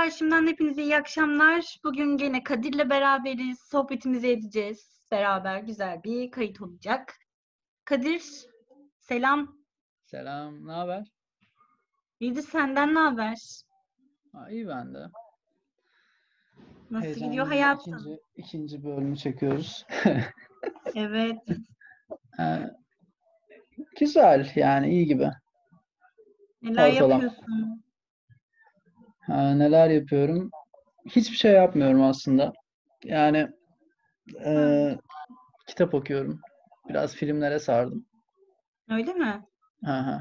Serbest Çağrışım'dan hepinize iyi akşamlar. Bugün gene Kadir'le beraberiz. Sohbetimizi edeceğiz. Beraber güzel bir kayıt olacak. Kadir, selam. Selam, ne haber? İyidir senden ne haber? Ha, iyi ben de. Nasıl gidiyor hayatın? ikinci, ikinci bölümü çekiyoruz. Evet. Ee, güzel yani iyi gibi. Neler Ortalama. yapıyorsun? Ha, neler yapıyorum? Hiçbir şey yapmıyorum aslında. Yani e, kitap okuyorum. Biraz filmlere sardım. Öyle mi? Hı hı.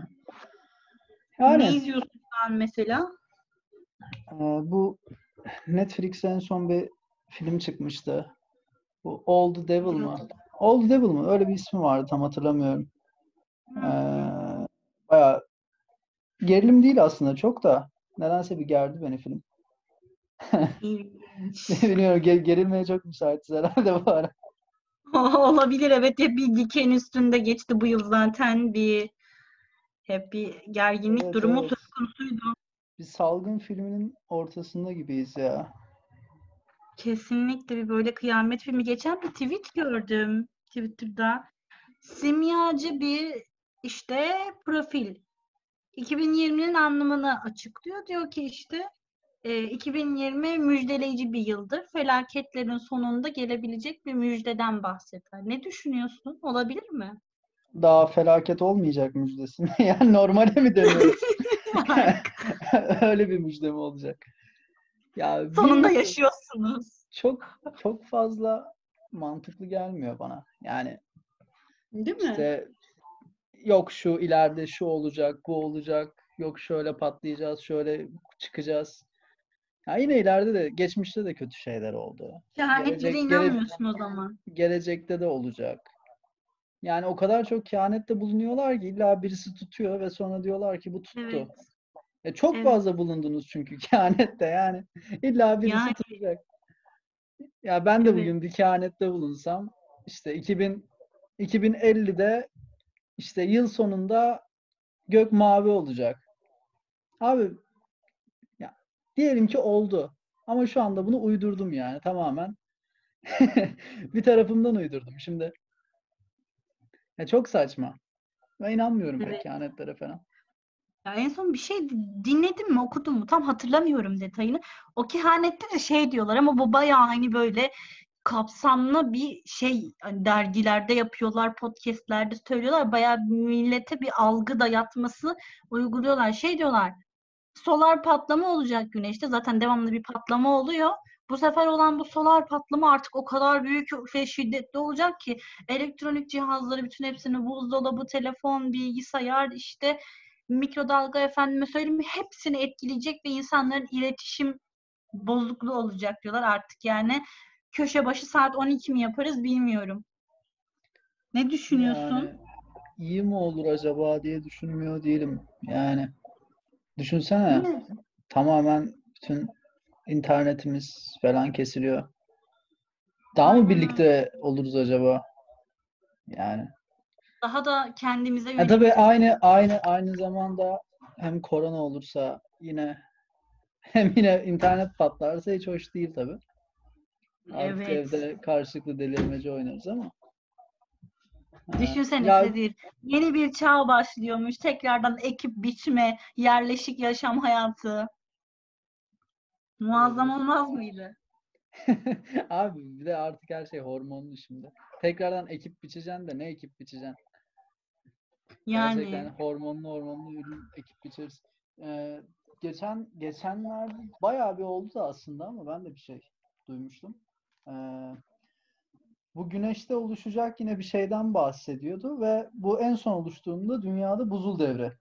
Ne Yani izliyorsun şu an mesela? e, bu Netflix'te en son bir film çıkmıştı. Bu All the Devil mı? All the Devil mı? Öyle bir ismi vardı tam hatırlamıyorum. Ee, bayağı gerilim değil aslında çok da nedense bir gerdi beni film. Bilmiyorum ge- gerilmeye çok müsaitiz herhalde bu ara. Olabilir evet. Hep bir diken üstünde geçti bu yıl zaten. Bir hep bir gerginlik Evet, durumu evet. söz konusuydu. Bir salgın filminin ortasında gibiyiz ya. Kesinlikle bir böyle kıyamet filmi. Geçen bir tweet gördüm Twitter'da. Simyacı bir işte profil. 2020'nin anlamını açıklıyor. Diyor ki işte e, 2020 müjdeleyici bir yıldır. Felaketlerin sonunda gelebilecek bir müjdeden bahseder. Ne düşünüyorsun? Olabilir mi? Daha felaket olmayacak müjdesi mi? Yani normale mi dönüyoruz? Öyle bir müjde mi olacak? Ya Sonunda yaşıyorsunuz. Çok çok fazla mantıklı gelmiyor bana. Yani Değil mi? İşte yok şu ileride şu olacak, bu olacak. Yok şöyle patlayacağız, şöyle çıkacağız. Ya yine ileride de geçmişte de kötü şeyler oldu. Kehanetlere inanmıyorsun o zaman. Gelecekte de olacak. Yani o kadar çok kehanette bulunuyorlar ki illa birisi tutuyor ve sonra diyorlar ki bu tuttu. Evet. E çok Evet. fazla bulundunuz çünkü kehanette yani. İlla birisi Yani. tutacak. Ya ben de Evet. bugün bir kehanette bulunsam işte 2000 2050'de işte yıl sonunda gök mavi olacak. Abi ya diyelim ki oldu. Ama şu anda bunu uydurdum yani tamamen. Bir tarafımdan uydurdum. Şimdi ya çok saçma. Ben inanmıyorum Evet. kehanetlere falan. Ya en son bir şey di- dinledim mi, okudum mu? Tam hatırlamıyorum detayını. O kehanette de şey diyorlar ama bu bayağı hani böyle kapsamlı bir şey hani dergilerde yapıyorlar, podcastlerde söylüyorlar. Bayağı millete bir algı dayatması uyguluyorlar. Şey diyorlar. Solar patlama olacak güneşte. Zaten devamlı bir patlama oluyor. Bu sefer olan bu solar patlama artık o kadar büyük ve şiddetli olacak ki elektronik cihazları bütün hepsini buzdolabı, telefon, bilgisayar işte mikrodalga efendime söyleyeyim hepsini etkileyecek ve insanların iletişim bozukluğu olacak diyorlar artık yani köşe başı saat 12 mi yaparız bilmiyorum. Ne düşünüyorsun? Yani iyi mi olur acaba diye düşünmüyor değilim. Yani düşünsene mi? tamamen bütün internetimiz falan kesiliyor. Daha mı birlikte oluruz acaba? Yani. Daha da kendimize Ha, yönelik tabii aynı aynı aynı zamanda hem korona olursa yine hem yine internet patlarsa hiç hoş değil tabii. Artık Evet. evde karşılıklı delirmece oynarız ama. Ha, Düşünsene ya Kadir. Yeni bir çağ başlıyormuş. Tekrardan ekip biçme, yerleşik yaşam hayatı. Muazzam olmaz mıydı? Abi bir de artık her şey hormonlu şimdi. Tekrardan ekip biçeceksin de ne ekip biçeceksin? Gerçekten Yani hormonlu hormonlu ürün ekip biçeriz. Ee, geçen geçenlerde bayağı bir oldu da aslında ama ben de bir şey duymuştum. Ee, bu güneşte oluşacak yine bir şeyden bahsediyordu ve bu en son oluştuğunda dünyada buzul devri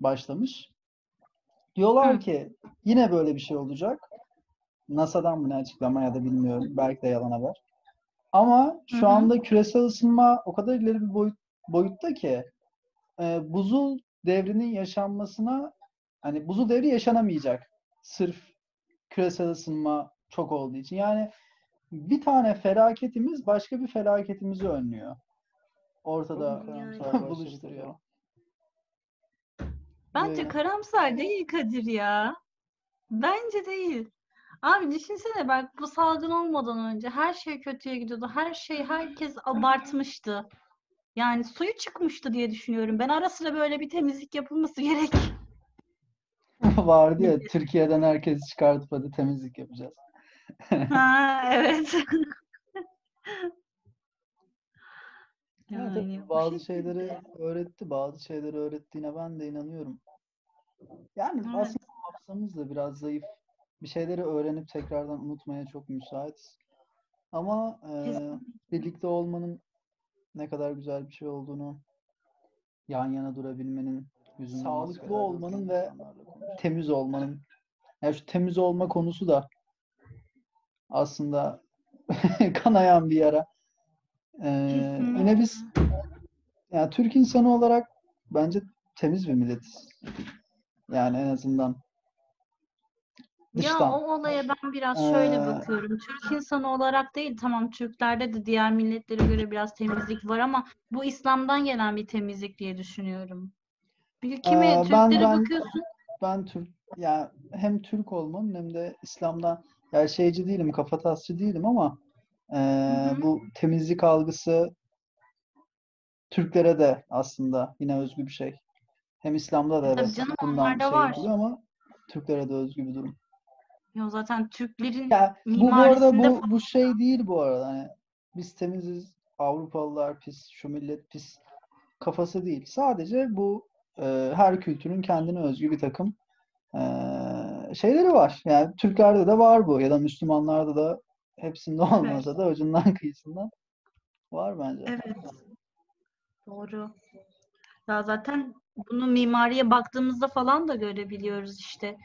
başlamış. Diyorlar ki yine böyle bir şey olacak. NASA'dan mı ne açıklama ya da bilmiyorum. Belki de yalan haber. Ama şu anda küresel ısınma o kadar ileri bir boyut, boyutta ki e, buzul devrinin yaşanmasına hani buzul devri yaşanamayacak. Sırf küresel ısınma çok olduğu için. Yani bir tane felaketimiz başka bir felaketimizi önlüyor. Ortada Yani. buluşturuyor. bence Ee, karamsar değil Kadir ya. Bence değil. Abi düşünsene bak bu salgın olmadan önce her şey kötüye gidiyordu. Her şey herkes abartmıştı. Yani suyu çıkmıştı diye düşünüyorum. Ben ara sıra böyle bir temizlik yapılması gerek. Vardı ya Türkiye'den herkesi çıkartıp hadi temizlik yapacağız. Ha evet. Ya Yani o bazı şeyleri öğretti, bazı şeyleri öğrettiğine ben de inanıyorum. Yani Evet. aslında hafızamız da biraz zayıf. Bir şeyleri öğrenip tekrardan unutmaya çok müsait. Ama e, birlikte olmanın ne kadar güzel bir şey olduğunu, yan yana durabilmenin, Yüzünden sağlıklı olmanın ve temiz olmanın. Yani şu temiz olma konusu da aslında kanayan bir yara. Ee, yine biz yani Türk insanı olarak bence temiz bir milletiz. Yani en azından Ya dıştan. o olaya ben biraz şöyle Ee, bakıyorum. Türk insanı olarak değil, tamam Türklerde de diğer milletlere göre biraz temizlik var ama bu İslam'dan gelen bir temizlik diye düşünüyorum. Çünkü kimi Ee, ben- Türklere ben- bakıyorsun, Ben Türk ya hem Türk olmanın hem de İslam'dan yani şeyci değilim, kafatasçı değilim ama hı. bu temizlik algısı Türklere de aslında yine özgü bir şey. Hem İslam'da da Tabii evet canım, bundan şey var. yapılıyor ama Türklere de özgü bir durum. ya zaten Türklerin Ya bu bu arada bu bu şey değil bu arada. Hani biz temiziz, Avrupalılar pis, şu millet pis kafası değil. Sadece bu e, her kültürün kendine özgü bir takım e, şeyleri var. Yani Türklerde de var bu ya da Müslümanlarda da hepsinde olmasa da ucundan kıyısından var bence. Evet. Doğru. Ya zaten bunu mimariye baktığımızda falan da görebiliyoruz işte.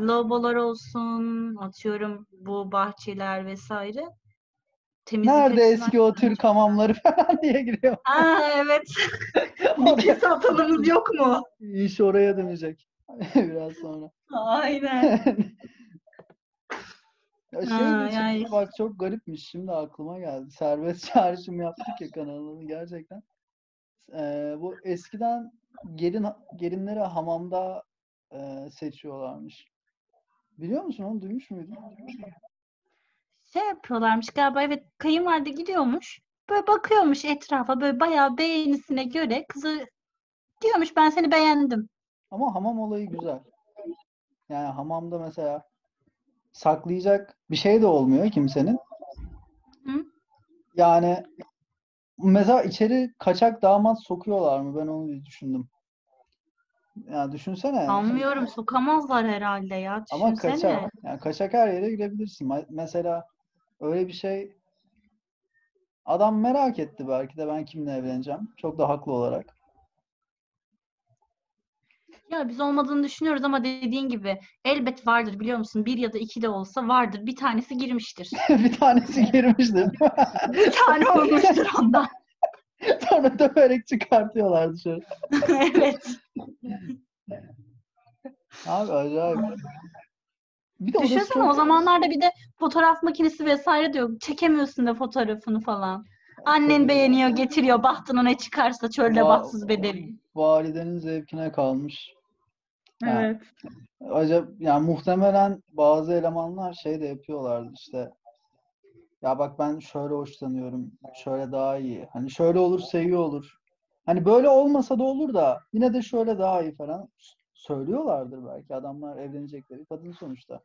Lavabolar olsun, atıyorum bu bahçeler vesaire. Temizlik Nerede eski o Türk hamamları falan diye giriyor. Aa evet. Bir satanımız yok mu? İş oraya dönecek biraz sonra. Aynen. Ya şey Ha, yani- bak çok garipmiş şimdi aklıma geldi. Serbest çağrışım yaptık ya kanalını gerçekten. Ee, bu eskiden gelin gelinleri hamamda e, seçiyorlarmış. Biliyor musun onu duymuş muydun? Şey yapıyorlarmış galiba evet kayınvalide gidiyormuş. Böyle bakıyormuş etrafa böyle bayağı beğenisine göre kızı diyormuş ben seni beğendim. Ama hamam olayı güzel. Yani hamamda mesela saklayacak bir şey de olmuyor kimsenin. Hı? Yani mesela içeri kaçak damat sokuyorlar mı? Ben onu bir düşündüm. Ya düşünsene. Sanmıyorum sokamazlar herhalde ya. Ama Düşünsene. kaçak. Yani kaçak her yere girebilirsin. Mesela öyle bir şey adam merak etti belki de ben kimle evleneceğim. Çok da haklı olarak. Ya biz olmadığını düşünüyoruz ama dediğin gibi elbet vardır biliyor musun? Bir ya da iki de olsa vardır. Bir tanesi girmiştir. bir tanesi girmiştir. Bir tane olmuştur ondan. Sonra döverek çıkartıyorlar dışarı. evet. Abi acayip. Bir de Düşünsene çok- o zamanlarda bir de fotoğraf makinesi vesaire de yok. Çekemiyorsun da fotoğrafını falan. Annen beğeniyor, getiriyor. Bahtına ne çıkarsa çölde Va- bahtsız bedeli. Validenin zevkine kalmış. Evet. Acaba yani muhtemelen bazı elemanlar şey de yapıyorlardı işte. Ya bak ben şöyle hoşlanıyorum. Şöyle daha iyi. Hani şöyle olursa iyi olur. Hani böyle olmasa da olur da yine de şöyle daha iyi falan söylüyorlardır belki. Adamlar evlenecekleri kadın sonuçta.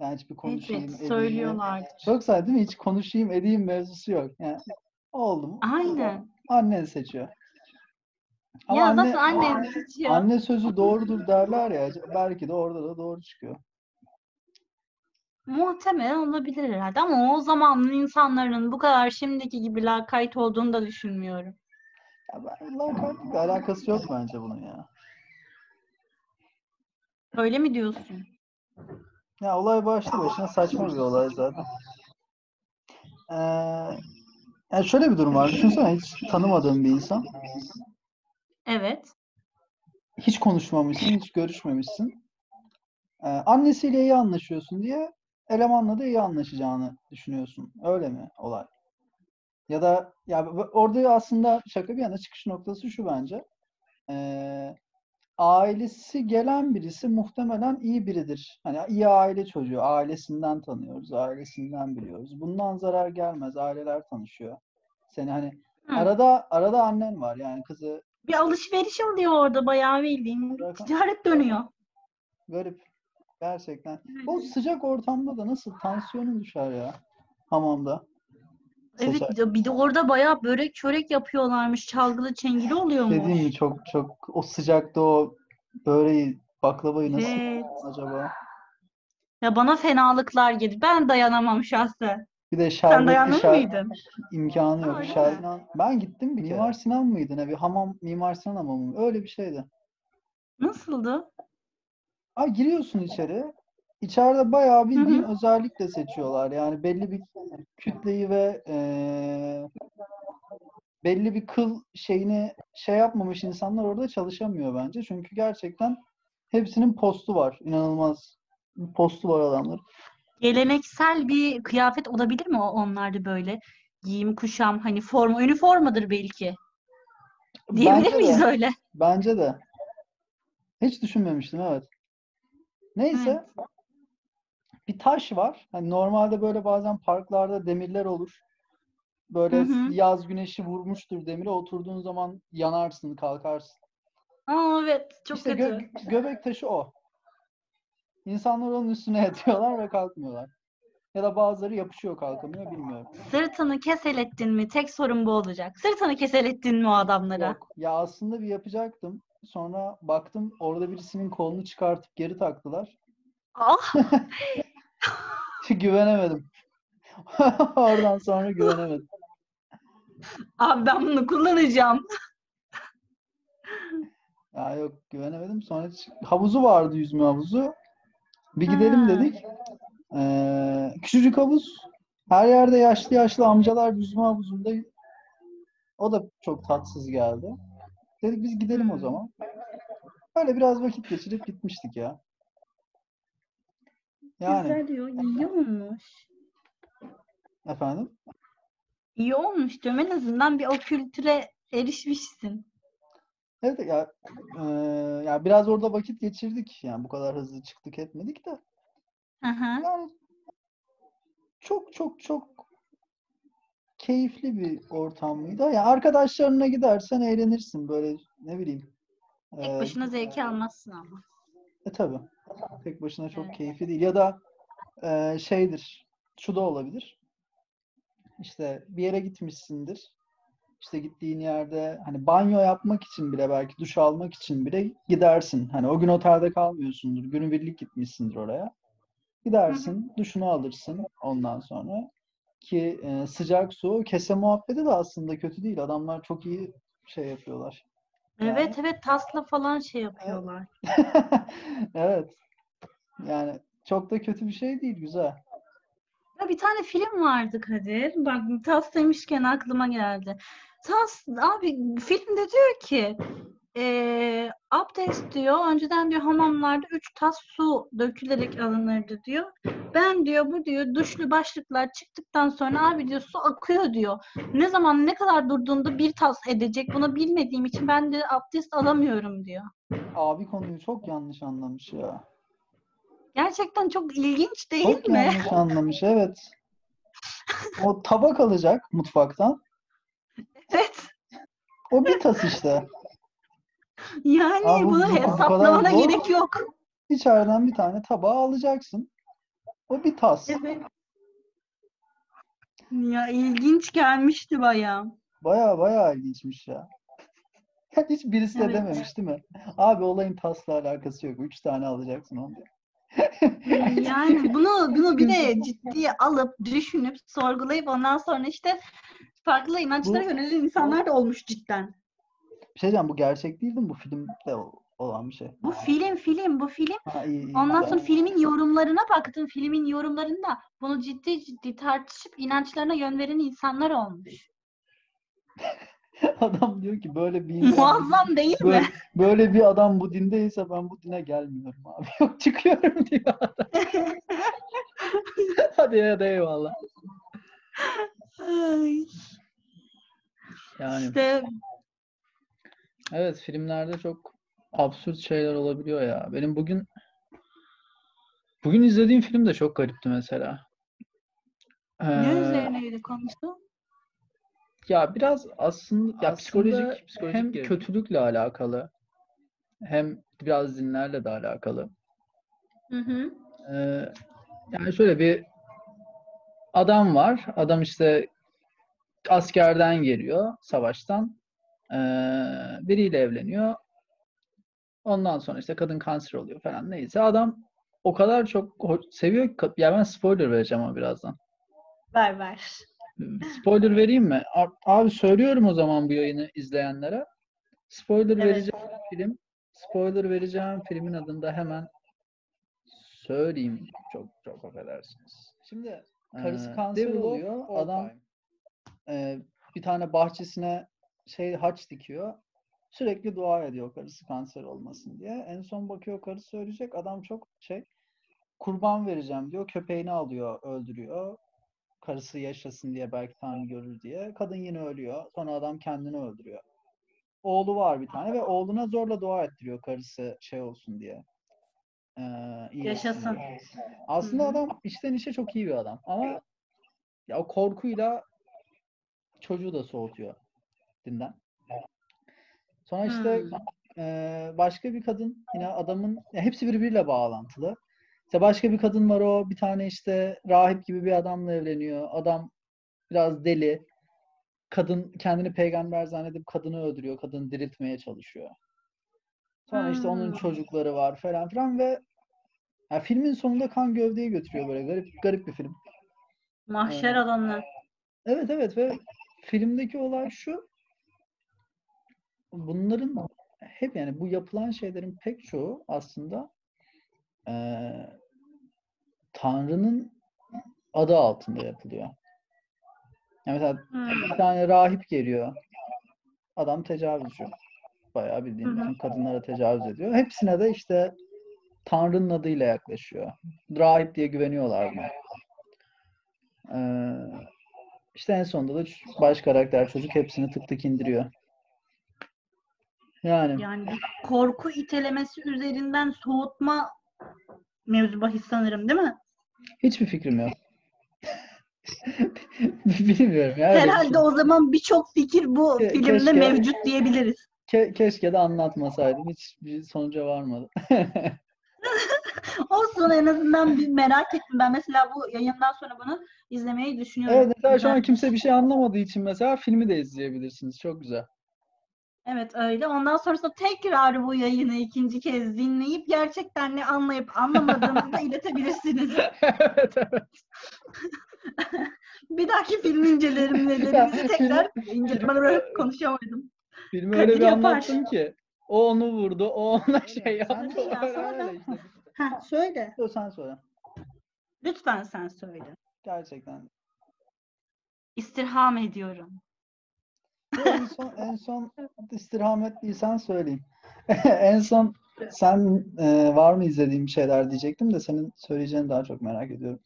Yani hiçbir konuşayım Evet, edeyim. söylüyorlardır. Çok güzel değil mi? Hiç konuşayım edeyim mevzusu yok. Yani oldu mu? Aynen. Annen seçiyor. Ama Ya anne, zaten annen seçiyor. anne sözü doğrudur derler ya. Belki de orada da doğru çıkıyor. Muhtemelen olabilir herhalde ama o zamanın insanların bu kadar şimdiki gibi lakayt olduğunu da düşünmüyorum. Ya ben lakaytlıkla alakası yok bence bunun ya. Öyle mi diyorsun? Ya olay başlı başına saçma bir olay zaten. Ee, yani şöyle bir durum var. Düşünsene hiç tanımadığın bir insan. Evet. Hiç konuşmamışsın, hiç görüşmemişsin. Ee, annesiyle iyi anlaşıyorsun diye elemanla da iyi anlaşacağını düşünüyorsun. Öyle mi olay? Ya da ya orada aslında şaka bir yana çıkış noktası şu bence. Ee, ailesi gelen birisi muhtemelen iyi biridir. Hani iyi aile çocuğu, ailesinden tanıyoruz, ailesinden biliyoruz. Bundan zarar gelmez, aileler tanışıyor. Seni hani Hı. arada arada annen var yani kızı Bir alışveriş oluyor orada bayağı bildiğin. Bırakın. Ticaret dönüyor. garip. Gerçekten. O sıcak ortamda da nasıl tansiyonun düşer ya hamamda. Evet Sıcak. bir de, orada bayağı börek çörek yapıyorlarmış. Çalgılı çengeli oluyormuş. Dediğim mi çok çok o sıcakta o böreği baklavayı nasıl Evet. acaba? Ya bana fenalıklar gelir. Ben dayanamam şahsen. Bir de Sen şerbetli dayanır şer- mıydın? imkanı yok. Şerban. Ben gittim bir kere. Mimar Sinan mıydı ne? Bir hamam Mimar Sinan hamamı mı? Öyle bir şeydi. Nasıldı? Aa, giriyorsun içeri. İçeride bayağı bildiğin hı. özellikle seçiyorlar. Yani belli bir kütleyi ve eee, belli bir kıl şeyini şey yapmamış insanlar orada çalışamıyor bence. Çünkü gerçekten hepsinin postu var. İnanılmaz bir postu var adamlar. Geleneksel bir kıyafet olabilir mi onlarda böyle? Giyim, kuşam, hani forma, üniformadır belki. Diyebilir Bence miyiz de. öyle? Bence de. Hiç düşünmemiştim evet. Neyse. Bir taş var. Hani normalde böyle bazen parklarda demirler olur. Böyle Hı hı. yaz güneşi vurmuştur demire. Oturduğun zaman yanarsın, kalkarsın. Aa evet çok İşte kötü. gö- göbek taşı o. İnsanlar onun üstüne yatıyorlar ve kalkmıyorlar. Ya da bazıları yapışıyor kalkamıyor bilmiyorum. Sırtını keselettin mi? Tek sorun bu olacak. Sırtını keselettin mi o adamlara? Yok. Ya aslında bir yapacaktım. Sonra baktım orada birisinin kolunu çıkartıp geri taktılar. Ah Güvenemedim. Oradan sonra güvenemedim. abi ben bunu kullanacağım. Ya yok güvenemedim. Sonra hiç- havuzu vardı yüzme havuzu. Bir gidelim dedik. Ee, küçücük havuz. Her yerde yaşlı yaşlı amcalar yüzme havuzunda. O da çok tatsız geldi. Dedik biz gidelim o zaman. Böyle biraz vakit geçirip gitmiştik ya. Yani Güzel diyor. İyi olmuş. efendim. İyi olmuş diyorum. En azından bir o kültüre erişmişsin. Evet ya e, ya biraz orada vakit geçirdik. Yani bu kadar hızlı çıktık etmedik de. Hı hı. Yani çok çok çok keyifli bir ortam mıydı? Ya arkadaşlarına gidersen eğlenirsin böyle ne bileyim. Tek başına zevki almazsın ama. e tabii. Tek başına çok Evet. keyifli değil. Ya da e, şeydir. Şu da olabilir. İşte bir yere gitmişsindir. İşte gittiğin yerde hani banyo yapmak için bile belki duş almak için bile gidersin. Hani o gün otelde kalmıyorsundur. Günübirlik gitmişsindir oraya. Gidersin, duşunu alırsın ondan sonra. Ki e, sıcak su, kese muhabbeti de aslında kötü değil. Adamlar çok iyi şey yapıyorlar. Evet evet tasla falan şey yapıyorlar. Evet. Yani çok da kötü bir şey değil, güzel. Ya bir tane film vardı Kadir. Bak Tas demişken aklıma geldi. Tas abi filmde diyor ki eee abdest diyor önceden diyor hamamlarda 3 tas su dökülerek alınırdı diyor. Ben diyor bu diyor duşlu başlıklar çıktıktan sonra abi diyor su akıyor diyor. Ne zaman ne kadar durduğunda bir tas edecek bunu bilmediğim için ben de abdest alamıyorum diyor. Abi konuyu çok yanlış anlamış ya. Gerçekten çok ilginç değil Çok mi? yanlış anlamış, evet. O tabak alacak mutfaktan. O bir tas işte. Yani Abi bu- bunu bu- bu hesaplamana zor. gerek yok. İçeriden bir tane tabağı alacaksın. O bir tas. Evet. Ya ilginç gelmişti bayağı. Baya baya ilginçmiş ya. Hiç birisi de Evet. dememiş değil mi? Abi olayın tasla alakası yok. Üç tane alacaksın onu. Yani bunu bunu bir de ciddiye alıp düşünüp sorgulayıp ondan sonra işte farklı inançlara Bu- yönelen insanlar da olmuş cidden. Bir şey diyeceğim bu gerçek değil mi? Bu filmde olan bir şey. Bu film film bu film. Ha, iyi, iyi, Ondan sonra filmin yorumlarına baktım. Filmin yorumlarında bunu ciddi ciddi tartışıp inançlarına yön veren insanlar olmuş. Adam diyor ki böyle bir insan Muazzam değil böyle, mi? böyle bir adam bu dindeyse ben bu dine gelmiyorum abi. Yok çıkıyorum diyor adam. Hadi ya da eyvallah. Ay, Yani İşte evet filmlerde çok absürt şeyler olabiliyor ya. Benim bugün bugün izlediğim film de çok garipti mesela. Ne Ee, üzerineydi konusu? ya biraz aslında ya Aslında psikolojik psikolojik hem gerilim. kötülükle alakalı hem biraz dinlerle de alakalı. Hı hı. Ee, yani şöyle bir adam var. Adam işte askerden geliyor, savaştan. Ee, biriyle evleniyor. Ondan sonra işte kadın kanser oluyor falan neyse. Adam o kadar çok seviyor ki ya ben spoiler vereceğim ama birazdan. Ver ver. Spoiler vereyim mi? Abi söylüyorum o zaman bu yayını izleyenlere. Spoiler Evet. vereceğim film. Spoiler vereceğim filmin adını da hemen söyleyeyim. Çok çok affedersiniz. Şimdi karısı Ee, kanser oluyor. Adam Time. E, bir tane bahçesine şey haç dikiyor. Sürekli dua ediyor karısı kanser olmasın diye. En son bakıyor karısı ölecek. Adam çok şey kurban vereceğim diyor. Köpeğini alıyor, öldürüyor. Karısı yaşasın diye belki Tanrı görür diye. Kadın yine ölüyor. Sonra adam kendini öldürüyor. Oğlu var bir tane ve oğluna zorla dua ettiriyor karısı şey olsun diye. Ee, iyileşsin Yaşasın. diye. Aslında Hı hı. adam içten içe çok iyi bir adam. Ama ya o korkuyla çocuğu da soğutuyor dinden. Sonra işte Hmm. eee, başka bir kadın yine adamın ya hepsi birbiriyle bağlantılı. İşte başka bir kadın var o bir tane işte rahip gibi bir adamla evleniyor. Adam biraz deli. Kadın kendini peygamber zannedip kadını öldürüyor. Kadını diriltmeye çalışıyor. Sonra işte onun Hmm. çocukları var falan filan ve ya filmin sonunda kan gövdeyi götürüyor böyle garip garip bir film. Mahşer Ee, alanı. Evet evet ve filmdeki olay şu. Bunların hep yani bu yapılan şeylerin pek çoğu aslında eee, Tanrı'nın adı altında yapılıyor. Yani mesela Hmm. bir tane rahip geliyor. Adam tecavüzcü. Bayağı bildiğin bütün kadınlara tecavüz ediyor. Hepsine de işte Tanrı'nın adıyla yaklaşıyor. Rahip diye güveniyorlar buna. Ee, işte en sonunda da baş karakter çocuk hepsini tık tık indiriyor. Yani Yani bir korku itelemesi üzerinden soğutma mevzu bahis sanırım değil mi? hiçbir fikrim yok. Bilmiyorum ya. Herhalde şey. o zaman birçok fikir bu Ke- filmde keşke- mevcut diyebiliriz. Ke- keşke de anlatmasaydım. Hiç bir sonuca varmadı. Olsun en azından bir merak ettim. Ben mesela bu yayından sonra bunu izlemeyi düşünüyorum. Evet mesela şu an kimse bir şey anlamadığı için mesela filmi de izleyebilirsiniz. Çok güzel. Evet öyle. Ondan sonrasında tekrar bu yayını ikinci kez dinleyip gerçekten ne anlayıp anlamadığınızı da iletebilirsiniz. evet evet. Bir dahaki film incelerimlerimizi tekrar inceleme konuşamadım. Filmi öyle Kadir bir yapar. anlattım ki. O onu vurdu, o ona şey Sen yaptı. de ya, Öyle işte. Ha söyle. Dur sen söyle. Lütfen sen söyle. Gerçekten. İstirham ediyorum. en son en son istirham ettiysen söyleyeyim. en son sen e, var mı izlediğin bir şeyler diyecektim de senin söyleyeceğini daha çok merak ediyorum.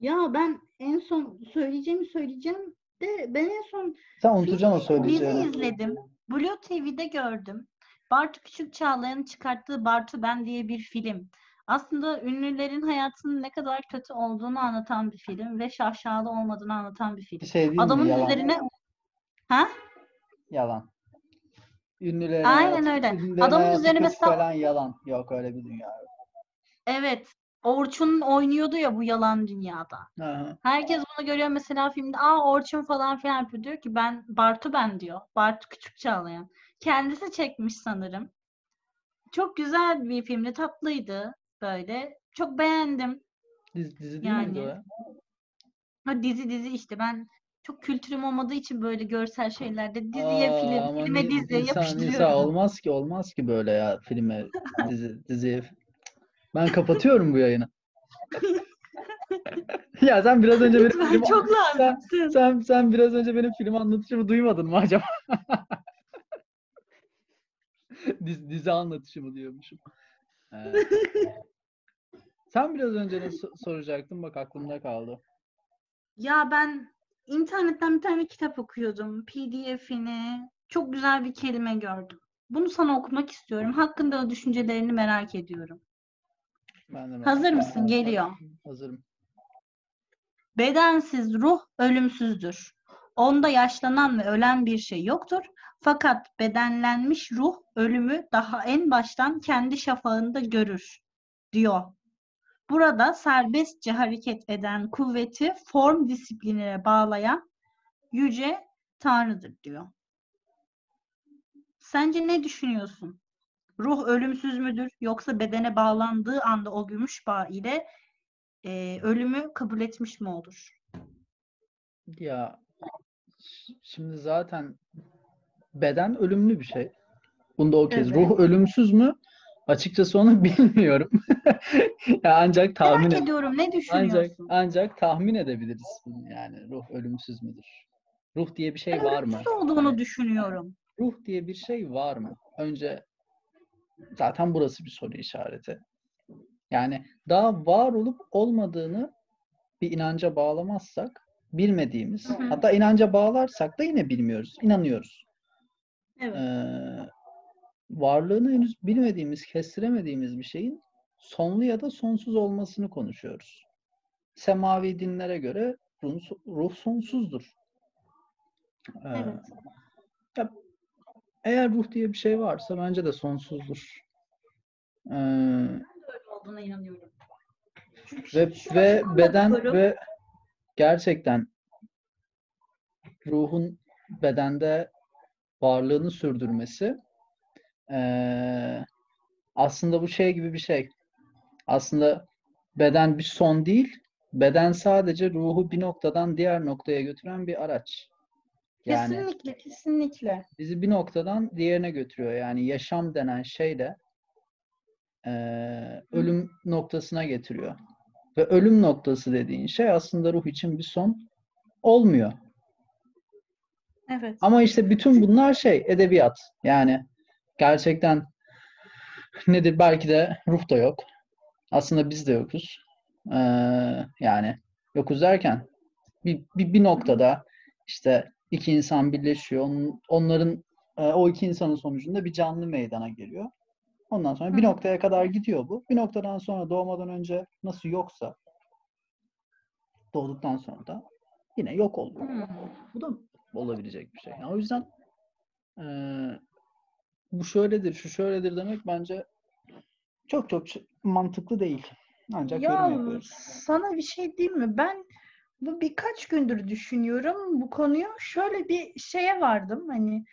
Ya ben en son söyleyeceğimi söyleyeceğim de ben en son Sen unutacaksın o dizi söyleyeceğini. izledim. Blue TV'de gördüm. Bartu Küçük Çağlayan'ın çıkarttığı Bartu Ben diye bir film. Aslında ünlülerin hayatının ne kadar kötü olduğunu anlatan bir film ve şaşalı olmadığını anlatan bir film. Şey mi? Adamın Yalan. üzerine ha? Yalan. Ünlülerin Aynen hayatı- öyle. ünlülerin Adamın üzerine mesela- falan yalan. Yok öyle bir dünya yok. Evet. Orçun oynuyordu ya bu yalan dünyada. Aha. Herkes bunu görüyor mesela filmde. Aa Orçun falan filan yapıyor. Diyor ki ben Bartu ben diyor. Bartu Küçük Çağlayan. Kendisi çekmiş sanırım. Çok güzel bir filmdi. Tatlıydı böyle. Çok beğendim. Dizi, dizi değil miydi o Yani. ya? Ha, dizi dizi işte ben çok kültürüm olmadığı için böyle görsel şeylerde diziye Aa, film, filme Ni- diziye Nisa, yapıştırıyorum. olmaz ki olmaz ki böyle ya filme dizi diziye. Ben kapatıyorum bu yayını. ya sen biraz önce benim Lütfen film çok sen, lazımsın. sen sen biraz önce benim film anlatışımı duymadın mı acaba? dizi, dizi anlatışımı diyormuşum. Ee, sen biraz önce ne so- soracaktın bak aklımda kaldı. Ya ben internetten bir tane kitap okuyordum. PDF'ini. Çok güzel bir kelime gördüm. Bunu sana okumak istiyorum. Hakkında düşüncelerini merak ediyorum. Ben de merak Hazır mısın? Geliyor. Hazırım. Bedensiz ruh ölümsüzdür. Onda yaşlanan ve ölen bir şey yoktur. Fakat bedenlenmiş ruh ölümü daha en baştan kendi şafağında görür, diyor. Burada serbestçe hareket eden kuvveti form disiplinine bağlayan yüce Tanrı'dır diyor. Sence ne düşünüyorsun? Ruh ölümsüz müdür yoksa bedene bağlandığı anda o gümüş bağ ile e, ölümü kabul etmiş mi olur? Ya şimdi zaten beden ölümlü bir şey. Bunda okeyiz. Evet. Ruh ölümsüz mü? Açıkçası onu bilmiyorum. Ya ancak tahmin Merak ed- ediyorum ne ancak düşünüyorsun? ancak tahmin edebiliriz bunu yani ruh ölümsüz müdür? Ruh diye bir şey Ben var mı? ölümsüz olduğunu düşünüyorum. Ruh diye bir şey var mı? Önce zaten burası bir soru işareti. Yani daha var olup olmadığını bir inanca bağlamazsak bilmediğimiz, Hı hı. hatta inanca bağlarsak da yine bilmiyoruz, inanıyoruz. Evet. Ee, varlığını henüz bilmediğimiz, kestiremediğimiz bir şeyin sonlu ya da sonsuz olmasını konuşuyoruz. Semavi dinlere göre ruh, ruh sonsuzdur. Ee, Evet. ya, eğer ruh diye bir şey varsa bence de sonsuzdur. Ee, Öyle olduğuna inanıyorum. Çünkü ve ve beden bakıyorum. ve gerçekten ruhun bedende varlığını sürdürmesi eee, aslında bu şey gibi bir şey. Aslında beden bir son değil, beden sadece ruhu bir noktadan diğer noktaya götüren bir araç. Yani Kesinlikle, kesinlikle. bizi bir noktadan diğerine götürüyor. Yani yaşam denen şey de eee, ölüm noktasına getiriyor. Ve ölüm noktası dediğin şey aslında ruh için bir son olmuyor. Evet. Ama işte bütün bunlar şey edebiyat. Yani gerçekten nedir belki de ruh da yok. Aslında biz de yokuz. Ee, yani yokuz derken bir, bir, bir noktada işte iki insan birleşiyor. Onun- onların e, o iki insanın sonucunda bir canlı meydana geliyor. Ondan sonra bir Hı noktaya kadar gidiyor bu. Bir noktadan sonra doğmadan önce nasıl yoksa doğduktan sonra da yine yok oluyor. Bu da olabilecek bir şey. Yani o yüzden eee, bu şöyledir, şu şöyledir demek bence çok çok mantıklı değil. Ancak Ya yorum yapıyoruz. sana bir şey diyeyim mi? Ben bu birkaç gündür düşünüyorum bu konuyu. Şöyle bir şeye vardım hani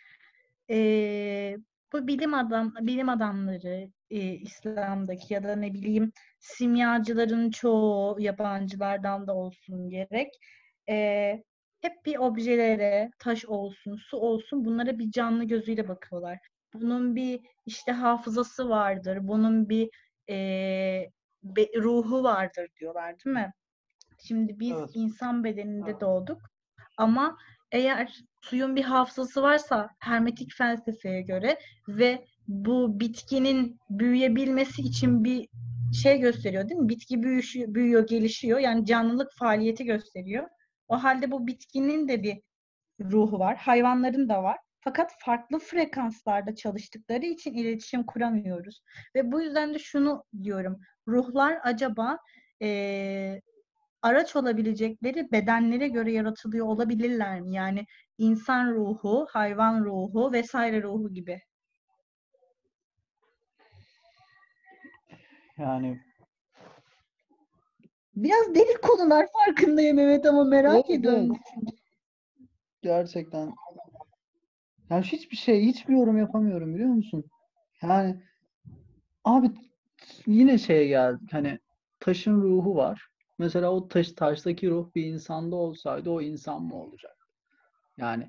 eee, bu bilim adam bilim adamları eee, İslam'daki ya da ne bileyim simyacıların çoğu yabancılardan da olsun gerek eee, hep bir objelere taş olsun su olsun bunlara bir canlı gözüyle bakıyorlar. Bunun bir işte hafızası vardır. Bunun bir eee, be- ruhu vardır diyorlar değil mi? Şimdi biz Evet. insan bedeninde doğduk ama eğer suyun bir hafızası varsa hermetik felsefeye göre ve bu bitkinin büyüyebilmesi için bir şey gösteriyor değil mi? Bitki büyüşü, büyüyor, gelişiyor. Yani canlılık faaliyeti gösteriyor. O halde bu bitkinin de bir ruhu var. Hayvanların da var. Fakat farklı frekanslarda çalıştıkları için iletişim kuramıyoruz. Ve bu yüzden de şunu diyorum. Ruhlar acaba eee, araç olabilecekleri bedenlere göre yaratılıyor olabilirler mi? Yani insan ruhu, hayvan ruhu vesaire ruhu gibi. Yani Biraz delik konular farkındayım evet ama merak Evet, ediyorum. gerçekten yani hiçbir şey, hiçbir yorum yapamıyorum biliyor musun? Yani abi yine şeye geldik. Hani taşın ruhu var. Mesela o taş, taştaki ruh bir insanda olsaydı o insan mı olacak? Yani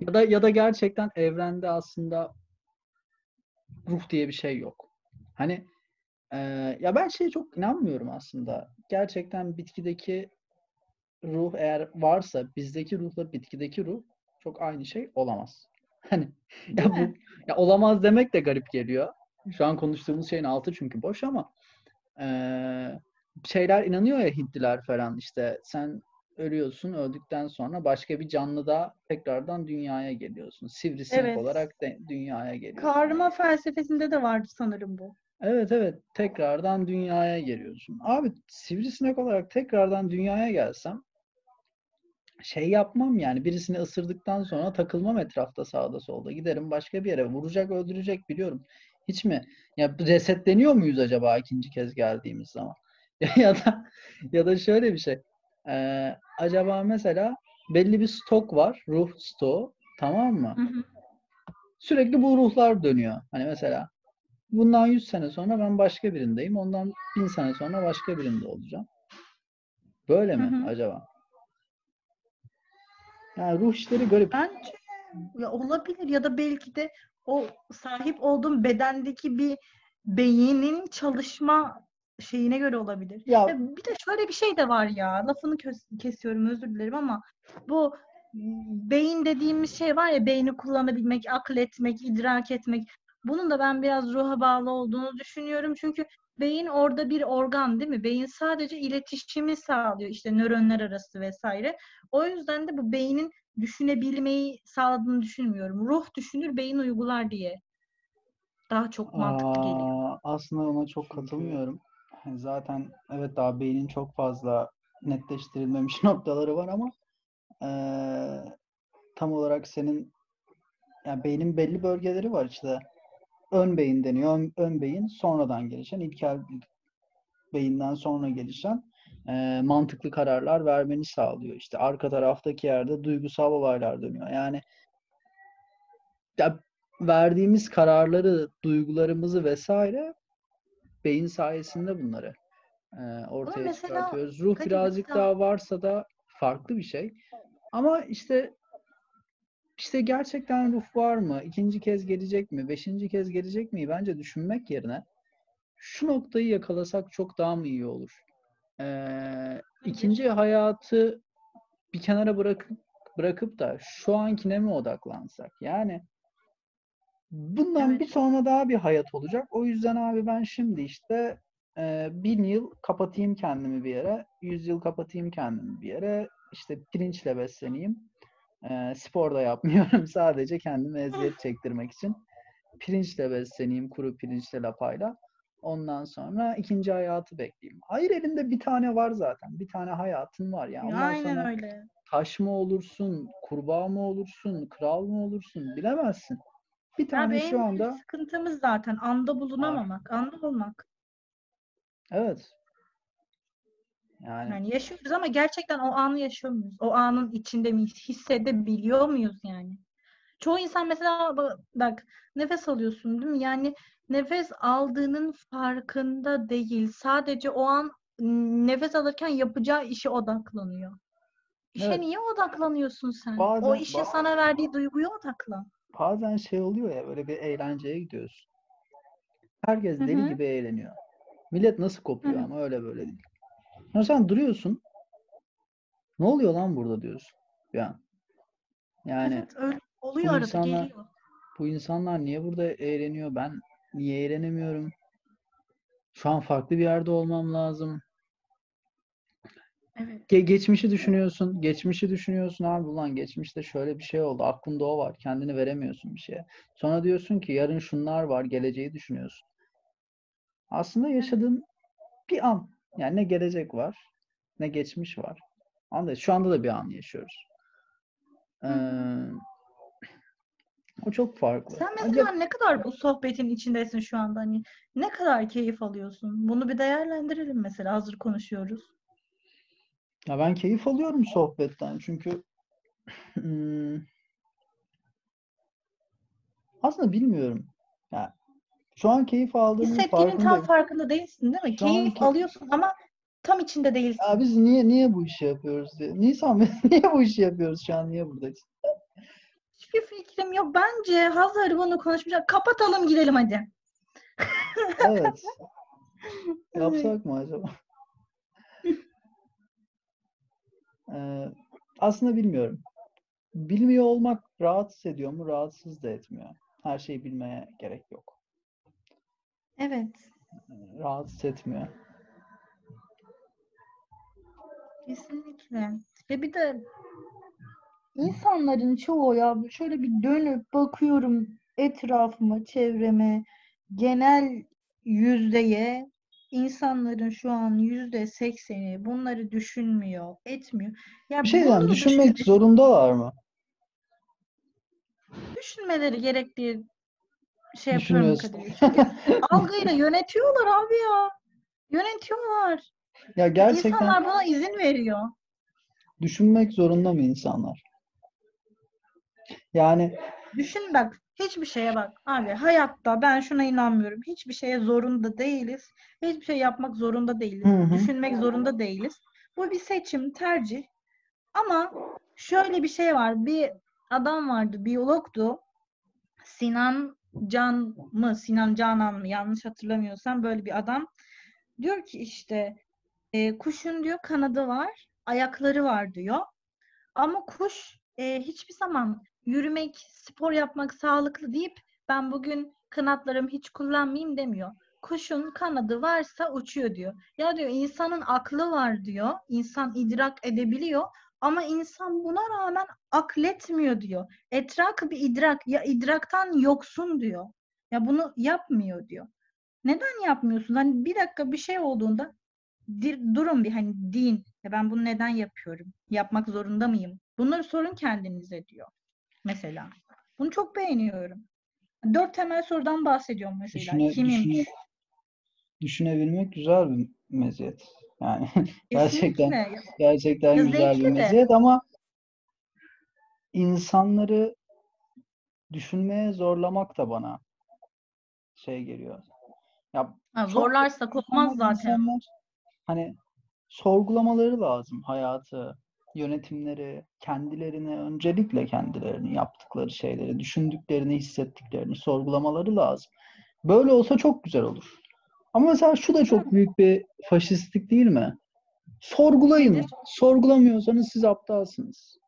ya da ya da gerçekten evrende aslında ruh diye bir şey yok. Hani ya ben şeye çok inanmıyorum aslında. Gerçekten bitkideki ruh eğer varsa bizdeki ruhla bitkideki ruh çok aynı şey olamaz. Hani ya bu ya olamaz demek de garip geliyor. Şu an konuştuğumuz şeyin altı çünkü boş ama eee, şeyler inanıyor ya Hintliler falan işte sen ölüyorsun. Öldükten sonra başka bir canlıda tekrardan dünyaya geliyorsun. Sivrisinek Evet. olarak de dünyaya geliyorsun. Karma felsefesinde de vardı sanırım bu. Evet evet tekrardan dünyaya geliyorsun. Abi sivrisinek olarak tekrardan dünyaya gelsem şey yapmam yani birisini ısırdıktan sonra takılmam etrafta sağda solda. Giderim başka bir yere vuracak öldürecek biliyorum. Hiç mi? Ya resetleniyor muyuz acaba ikinci kez geldiğimiz zaman? Ya da ya da şöyle bir şey. Ee, acaba mesela belli bir stok var. Ruh stoğu. Tamam mı? Hı hı. Sürekli bu ruhlar dönüyor. Hani mesela bundan 100 sene sonra ben başka birindeyim. Ondan 1000 sene sonra başka birinde olacağım. Böyle mi Hı hı. acaba? Yani ruh işleri garip. Bence ya olabilir ya da belki de o sahip olduğum bedendeki bir beynin çalışma şeyine göre olabilir. Ya bir de şöyle bir şey de var ya. Lafını kesiyorum özür dilerim ama bu beyin dediğimiz şey var ya beyni kullanabilmek, akletmek, idrak etmek. Bunun da ben biraz ruha bağlı olduğunu düşünüyorum. Çünkü beyin orada bir organ değil mi? Beyin sadece iletişimi sağlıyor işte nöronlar arası vesaire. O yüzden de bu beynin düşünebilmeyi sağladığını düşünmüyorum. Ruh düşünür, beyin uygular diye. Daha çok mantıklı geliyor. Aa, aslında ona çok katılmıyorum. Zaten evet daha beynin çok fazla netleştirilmemiş noktaları var ama eee, tam olarak senin yani beynin belli bölgeleri var işte. Ön beyin deniyor. Ön, ön beyin sonradan gelişen, ilkel beyinden sonra gelişen eee, mantıklı kararlar vermeni sağlıyor. İşte arka taraftaki yerde duygusal olaylar dönüyor. Yani ya verdiğimiz kararları, duygularımızı vesaire beyin sayesinde bunları e, ortaya çıkartıyoruz. Ruh birazcık daha varsa da farklı bir şey. Ama işte işte gerçekten ruh var mı? İkinci kez gelecek mi? Beşinci kez gelecek mi? Bence düşünmek yerine şu noktayı yakalasak çok daha mı iyi olur? Ee, ikinci hayatı bir kenara bırakıp bırakıp da şu ankine mi odaklansak? Yani bundan Evet. bir sonra daha bir hayat olacak. O yüzden abi ben şimdi işte e, bin yıl kapatayım kendimi bir yere, yüz yıl kapatayım kendimi bir yere, işte pirinçle besleneyim. E, spor da yapmıyorum sadece kendime eziyet çektirmek için. Pirinçle besleneyim, kuru pirinçle lapayla. Ondan sonra ikinci hayatı bekleyeyim. Hayır elinde bir tane var zaten. Bir tane hayatın var ya. Ondan Aynen sonra öyle. taş mı olursun, kurbağa mı olursun, kral mı olursun bilemezsin. Bir tane benim şu anda sıkıntımız zaten anda bulunamamak, anda olmak. evet. Yani Yani yaşıyoruz ama gerçekten o anı yaşıyor muyuz? O anın içinde miyiz? Hissedebiliyor muyuz yani? Çoğu insan mesela ba- bak nefes alıyorsun değil mi? Yani nefes aldığının farkında değil. Sadece o an nefes alırken yapacağı işe odaklanıyor. İşe Evet. niye odaklanıyorsun sen? O Bazen- işin ba- sana verdiği duyguya odaklan. bazen şey oluyor ya böyle bir eğlenceye gidiyorsun. Herkes deli hı. gibi eğleniyor. Millet nasıl kopuyor Hı hı. ama öyle böyle değil. Sonra sen duruyorsun. Ne oluyor lan burada diyorsun. Ya. Yani Evet öyle oluyor bu arada insanlar- geliyor. bu insanlar niye burada eğleniyor? Ben niye eğlenemiyorum? Şu an farklı bir yerde olmam lazım. Evet. Ge- geçmişi düşünüyorsun. Geçmişi düşünüyorsun abi ulan geçmişte şöyle bir şey oldu. Aklında o var. Kendini veremiyorsun bir şeye. Sonra diyorsun ki yarın şunlar var. Geleceği düşünüyorsun. Aslında yaşadığın bir an. Yani ne gelecek var, ne geçmiş var. Anladın? Şu anda da bir an yaşıyoruz. Ee, o çok farklı. Sen mesela ne kadar bu sohbetin içindesin şu anda hani ne kadar keyif alıyorsun? Bunu bir değerlendirelim mesela hazır konuşuyoruz. Ya ben keyif alıyorum sohbetten çünkü hmm, aslında bilmiyorum. Ya şu an keyif aldığımın Hissettiğinin tam farkındayım. farkında değilsin değil mi? Şu Keyif anki- alıyorsun ama tam içinde değilsin. Ya biz niye niye bu işi yapıyoruz diye. Nisan niye bu işi yapıyoruz şu an niye buradayız? Hiçbir fikrim yok. Bence hazır bunu konuşmayacak. Kapatalım gidelim hadi. Evet. Yapsak mı acaba? Ee, aslında bilmiyorum. Bilmiyor olmak rahatsız ediyor mu? Rahatsız da etmiyor. Her şeyi bilmeye gerek yok. Evet. Rahatsız etmiyor. Kesinlikle. Ve bir de insanların çoğu ya şöyle bir dönüp bakıyorum etrafıma, çevreme, genel yüzdeye insanların şu an yüzde sekseni bunları düşünmüyor, etmiyor. Ya Bir şey da Düşünmek düşün- zorundalar mı? düşünmeleri gerektiği şey yapıyorum. Kadir. Çünkü algıyla yönetiyorlar abi ya. Yönetiyorlar. Ya gerçekten İnsanlar buna izin veriyor. düşünmek zorunda mı insanlar? Yani Düşün bak, hiçbir şeye bak. Abi hayatta ben şuna inanmıyorum. Hiçbir şeye zorunda değiliz. Hiçbir şey yapmak zorunda değiliz. Hı hı. Düşünmek zorunda değiliz. Bu bir seçim, tercih. Ama şöyle bir şey var. Bir adam vardı, biyologdu. Sinan Can mı, Sinan Canan mı yanlış hatırlamıyorsam böyle bir adam. Diyor ki işte e, kuşun diyor kanadı var, ayakları var diyor. Ama kuş e, hiçbir zaman yürümek, spor yapmak sağlıklı deyip ben bugün kanatlarımı hiç kullanmayayım demiyor. Kuşun kanadı varsa uçuyor diyor. Ya diyor insanın aklı var diyor. İnsan idrak edebiliyor ama insan buna rağmen akletmiyor diyor. Etraka bir idrak ya idraktan yoksun diyor. Ya bunu yapmıyor diyor. Neden yapmıyorsun? Hani bir dakika bir şey olduğunda dir- durun bir hani din. Ya ben bunu neden yapıyorum? Yapmak zorunda mıyım? Bunları sorun kendinize diyor. Mesela. Bunu çok beğeniyorum. Dört temel sorudan bahsediyorum mesela. düşüne, Kimim? düşüne, düşünebilmek güzel bir meziyet. Yani gerçekten Kesinlikle. gerçekten Ya güzel bir meziyet ama insanları düşünmeye zorlamak da bana şey geliyor. Ya Ha, olmaz ama zaten. insanlar hani sorgulamaları lazım hayatı, yönetimleri, kendilerini, öncelikle kendilerini, yaptıkları şeyleri, düşündüklerini, hissettiklerini sorgulamaları lazım. Böyle olsa çok güzel olur. Ama mesela şu da çok büyük bir faşistlik değil mi? Sorgulayın. Nedir? Sorgulamıyorsanız siz aptalsınız.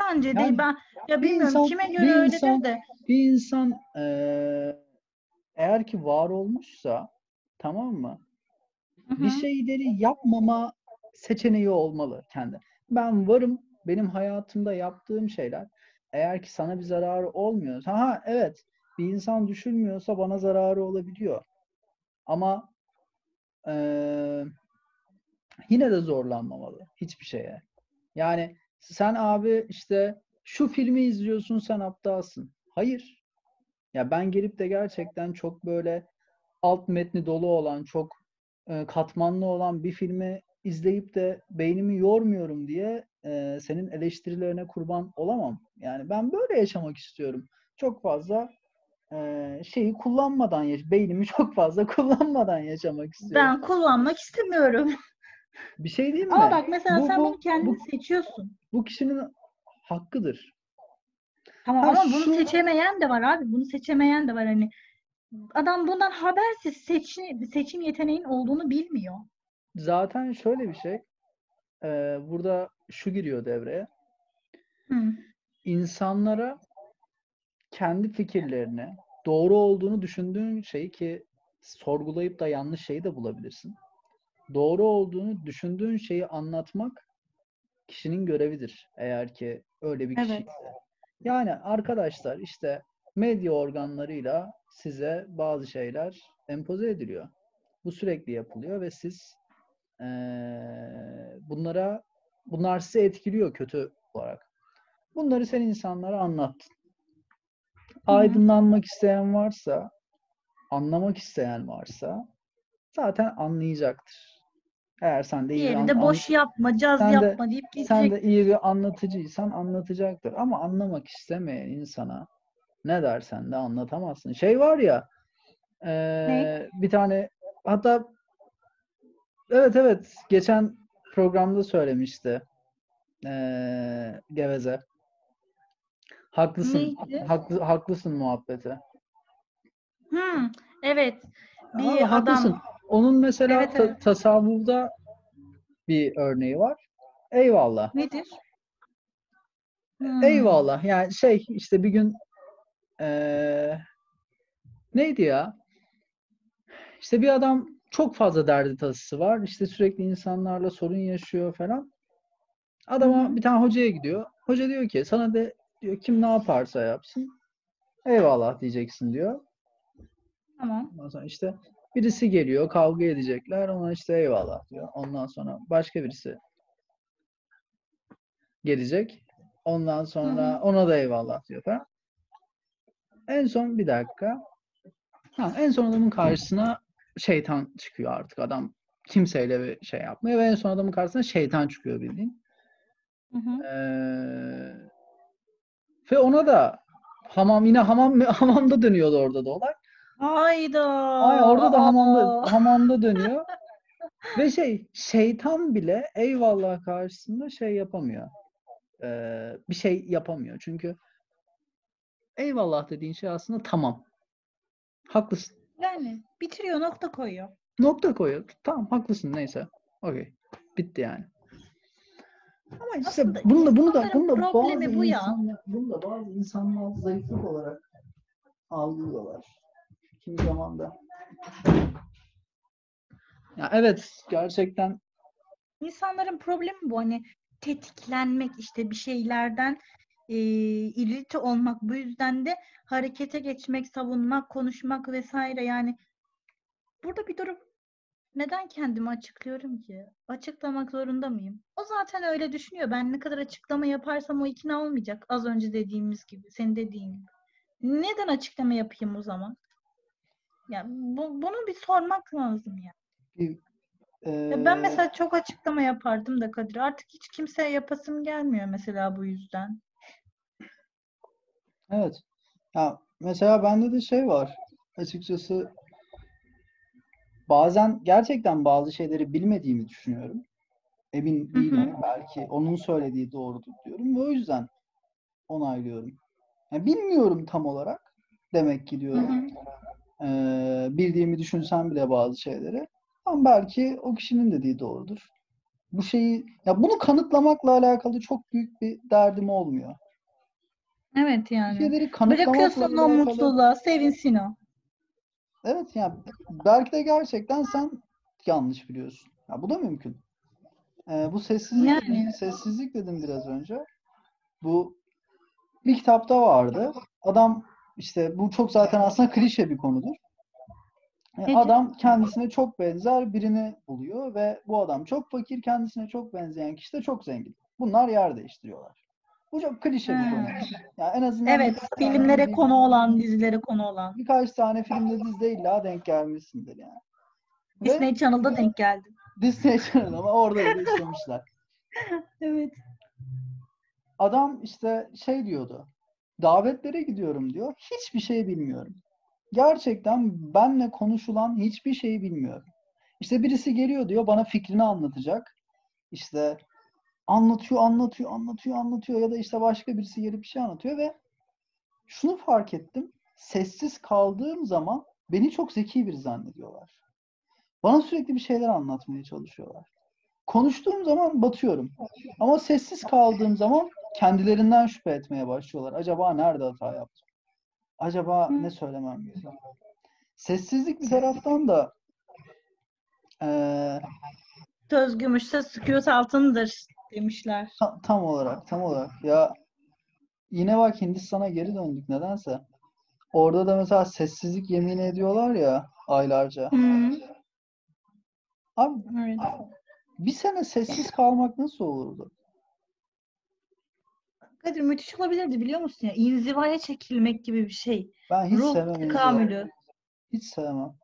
Bence Yani değil. Ben ya bir bilmiyorum insan- kime bir göre öyledir insan- de. Bir insan eee, eğer ki var olmuşsa tamam mı? Hı bir şeyleri yapmama seçeneği olmalı kendi. Ben varım, benim hayatımda yaptığım şeyler eğer ki sana bir zararı olmuyorsa, ha evet bir insan düşünmüyorsa bana zararı olabiliyor. Ama eee, yine de zorlanmamalı hiçbir şeye. Yani sen abi işte şu filmi izliyorsun sen aptalsın. Hayır. Ya ben gelip de gerçekten çok böyle alt metni dolu olan, çok e, katmanlı olan bir filmi izleyip de beynimi yormuyorum diye e, senin eleştirilerine kurban olamam. Yani ben böyle yaşamak istiyorum. Çok fazla e, şeyi kullanmadan, yaş beynimi çok fazla kullanmadan yaşamak istiyorum. Ben kullanmak istemiyorum. Bir şey diyeyim mi? Ama bak mesela Bu- sen bu- bunu kendin bu- seçiyorsun. Bu kişinin hakkıdır. Tamam Ha, ama bunu şu- seçemeyen de var abi. Bunu seçemeyen de var hani. Adam bundan habersiz seçim, seçim yeteneğin olduğunu bilmiyor. Zaten şöyle bir şey. e, burada şu giriyor devreye. Hı. insanlara kendi fikirlerini, doğru olduğunu düşündüğün şeyi ki sorgulayıp da yanlış şeyi de bulabilirsin. Doğru olduğunu düşündüğün şeyi anlatmak kişinin görevidir. Eğer ki öyle bir Evet. kişi. Yani arkadaşlar işte medya organlarıyla size bazı şeyler empoze ediliyor. Bu sürekli yapılıyor ve siz eee, bunlara bunlar sizi etkiliyor kötü olarak. Bunları sen insanlara anlattın. Aydınlanmak isteyen varsa, anlamak isteyen varsa zaten anlayacaktır. Eğer sen de iyi Diğeri de boş yapma, caz sen de- yapma deyip sen geçecek. de iyi bir anlatıcıysan anlatacaktır. Ama anlamak istemeyen insana ne dersen de anlatamazsın. Şey var ya eee, bir tane hatta evet evet geçen programda söylemişti eee, Geveze. Haklısın. Neydi? Haklı, haklısın muhabbeti. Hı, evet. Bir haklısın. adam Onun mesela Evet, ta- evet. tasavvufta bir örneği var. Eyvallah. nedir? Hı. Eyvallah. Yani şey işte bir gün eee, neydi ya? İşte bir adam çok fazla derdi tasası var. İşte sürekli insanlarla sorun yaşıyor falan. Adama bir tane hocaya gidiyor. Hoca diyor ki sana de diyor kim ne yaparsa yapsın. Eyvallah diyeceksin diyor. Tamam. Ondan sonra işte birisi geliyor, kavga edecekler. Ona işte eyvallah diyor. Ondan sonra başka birisi gelecek. Ondan sonra ona da eyvallah diyor falan. En son bir dakika. Ha, en son adamın karşısına şeytan çıkıyor artık. Adam kimseyle bir şey yapmıyor ve en son adamın karşısına şeytan çıkıyor bildiğin. Hı hı. Ee, ve ona da hamam yine hamam hamamda dönüyordu orada da olay. Hayda. Ay orada da hamamda hamamda dönüyor. Ve şey şeytan bile eyvallah karşısında şey yapamıyor. Ee, bir şey yapamıyor. Çünkü eyvallah dediğin şey aslında tamam. Haklısın. Yani bitiriyor, nokta koyuyor. Nokta koyuyor. Tamam haklısın neyse. Okey. Bitti yani. Ama işte Aslında bunu da bunu da bunu da bazı bu ya. insanlar bunu da bazı insanlar zayıflık olarak algılıyorlar. Kimi zaman da. Ya evet gerçekten İnsanların problemi bu hani tetiklenmek işte bir şeylerden e, irite olmak bu yüzden de harekete geçmek, savunmak, konuşmak vesaire yani burada bir durum neden kendimi açıklıyorum ki? Açıklamak zorunda mıyım? O zaten öyle düşünüyor. Ben ne kadar açıklama yaparsam o ikna olmayacak. Az önce dediğimiz gibi, senin dediğin gibi. Neden açıklama yapayım o zaman? Ya bu, bunu bir sormak lazım ya. bir Ya ben mesela çok açıklama yapardım da Kadir. Artık hiç kimseye yapasım gelmiyor mesela bu yüzden. Evet. Ya mesela bende de şey var. Açıkçası bazen gerçekten bazı şeyleri bilmediğimi düşünüyorum. Emin Hı hı. değilim. Belki onun söylediği doğrudur diyorum ve o yüzden onaylıyorum. Yani bilmiyorum tam olarak demek ki diyorum. hı. Ee, bildiğimi düşünsem bile bazı şeyleri. Ama belki o kişinin dediği doğrudur. Bu şeyi ya bunu kanıtlamakla alakalı çok büyük bir derdim olmuyor. Evet yani. şeyleri kanıtlamakla Bırakıyorsun o mutluluğa, sevinsin o. Evet yani belki de gerçekten sen yanlış biliyorsun. Ya bu da mümkün. Ee, bu sessizlik Yani. sessizlik dedim biraz önce. Bu bir kitapta vardı. Adam işte bu çok zaten aslında klişe bir konudur. E, Nedir? Adam kendisine çok benzer birini buluyor ve bu adam çok fakir, kendisine çok benzeyen kişi de çok zengin. Bunlar yer değiştiriyorlar. Bu çok klişe bir konu. Yani en azından Evet, tane filmlere bildiğin- konu olan, dizilere konu olan. birkaç tane filmde dizide illa denk gelmişsindir yani. Ve Disney Channel'da denk geldim. Disney Channel ama orada da işlemişler. Evet. Adam işte şey diyordu. Davetlere gidiyorum diyor. Hiçbir şey bilmiyorum. Gerçekten benle konuşulan hiçbir şeyi bilmiyorum. İşte birisi geliyor diyor bana fikrini anlatacak. İşte anlatıyor, anlatıyor, anlatıyor, anlatıyor ya da işte başka birisi gelip bir şey anlatıyor ve şunu fark ettim. Sessiz kaldığım zaman beni çok zeki biri zannediyorlar. Bana sürekli bir şeyler anlatmaya çalışıyorlar. Konuştuğum zaman batıyorum. Ama sessiz kaldığım zaman kendilerinden şüphe etmeye başlıyorlar. Acaba nerede hata yaptım? Acaba Hı. ne söylemem gerekiyor? Sessizlik bir taraftan da eee, Söz gümüşse sükût altındır demişler. ta- tam olarak tam olarak ya yine bak Hindistan'a geri döndük nedense. Orada da mesela sessizlik yemin ediyorlar ya aylarca. Hı. Abi Evet. bir sene sessiz kalmak nasıl olurdu? Kadir müthiş olabilirdi biliyor musun ya? İnzivaya çekilmek gibi bir şey. Ben hiç Ruh sevmem inziva. tekamülü. Hiç sevmem.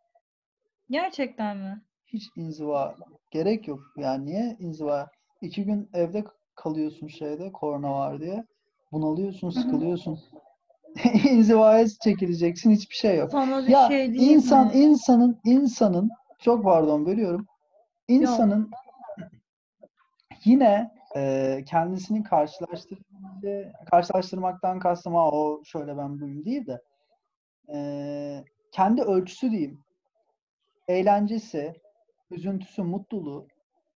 Gerçekten mi? Hiç inziva gerek yok. Yani niye inziva? İki gün evde kalıyorsun şeyde korona var diye. Bunalıyorsun, sıkılıyorsun. İnzivaya çekileceksin hiçbir şey yok. Sana bir Ya şey diyeyim insan mi? insanın insanın çok pardon bölüyorum. İnsanın yine e, kendisini karşılaştır karşılaştırmaktan kastım ha o şöyle ben buyum değil de e, kendi ölçüsü diyeyim. Eğlencesi, üzüntüsü, mutluluğu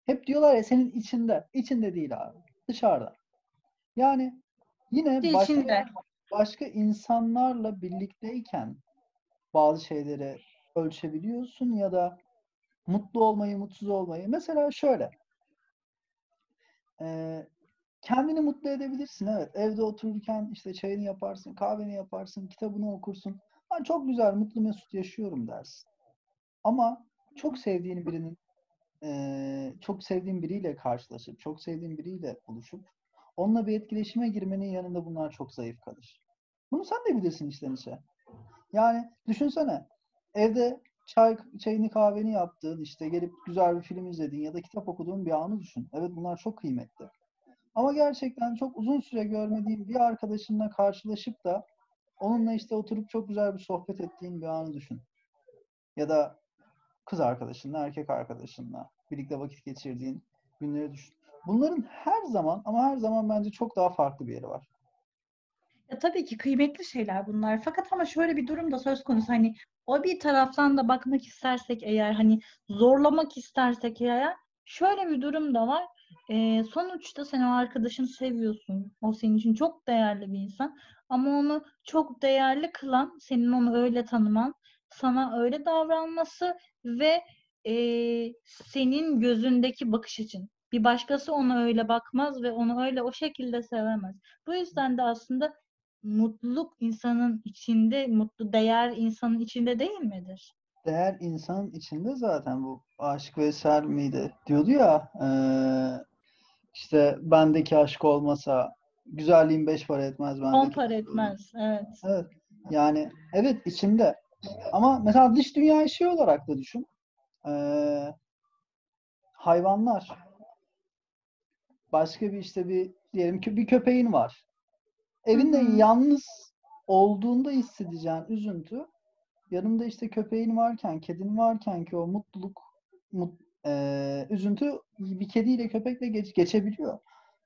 hep diyorlar ya senin içinde. İçinde değil abi. Dışarıda. Yani yine başka, içinde. başka insanlarla birlikteyken bazı şeyleri ölçebiliyorsun ya da Mutlu olmayı, mutsuz olmayı. Mesela şöyle. Ee, kendini mutlu edebilirsin. Evet. Evde otururken işte çayını yaparsın, kahveni yaparsın, kitabını okursun. Ben çok güzel, mutlu mesut yaşıyorum dersin. Ama çok sevdiğin birinin eee, çok sevdiğin biriyle karşılaşıp, çok sevdiğin biriyle buluşup onunla bir etkileşime girmenin yanında bunlar çok zayıf kalır. Bunu sen de bilirsin içten içe. Yani düşünsene evde çay çayını kahveni yaptığın, işte gelip güzel bir film izlediğin ya da kitap okuduğun bir anı düşün. Evet bunlar çok kıymetli. Ama gerçekten çok uzun süre görmediğin bir arkadaşınla karşılaşıp da onunla işte oturup çok güzel bir sohbet ettiğin bir anı düşün. Ya da kız arkadaşınla, erkek arkadaşınla birlikte vakit geçirdiğin günleri düşün. Bunların her zaman ama her zaman bence çok daha farklı bir yeri var. Ya tabii ki kıymetli şeyler bunlar. Fakat ama şöyle bir durum da söz konusu. Hani o bir taraftan da bakmak istersek eğer hani zorlamak istersek eğer şöyle bir durum da var. Ee, sonuçta sen o arkadaşını seviyorsun. O senin için çok değerli bir insan. Ama onu çok değerli kılan, senin onu öyle tanıman, sana öyle davranması ve e, senin gözündeki bakış açın. Bir başkası ona öyle bakmaz ve onu öyle o şekilde sevemez. Bu yüzden de aslında mutluluk insanın içinde, mutlu değer insanın içinde değil midir? Değer insanın içinde zaten bu Aşık Veysel miydi? Diyordu ya eee, işte bendeki aşk olmasa güzelliğin beş para etmez On bendeki. para etmez. Evet. Evet. Yani evet içinde. Ama mesela dış dünyayı şey olarak da düşün. Eee, hayvanlar. Başka bir işte bir diyelim ki bir köpeğin var. Evinde Hı hı. yalnız olduğunda hissedeceğin üzüntü yanında işte köpeğin varken, kedin varken ki o mutluluk, mut, eee, üzüntü bir kediyle köpekle geç, geçebiliyor.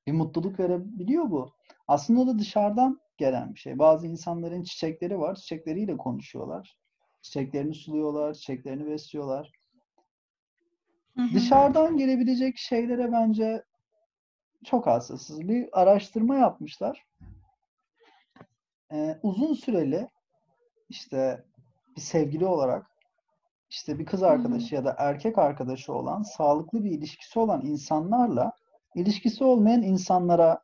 Bir mutluluk verebiliyor bu. Aslında da dışarıdan gelen bir şey. Bazı insanların çiçekleri var. Çiçekleriyle konuşuyorlar. Çiçeklerini suluyorlar, çiçeklerini besliyorlar. Hı hı. Dışarıdan gelebilecek şeylere bence çok hassasız. Bir araştırma yapmışlar. Ee, uzun süreli işte bir sevgili olarak işte bir kız arkadaşı ya da erkek arkadaşı olan sağlıklı bir ilişkisi olan insanlarla ilişkisi olmayan insanlara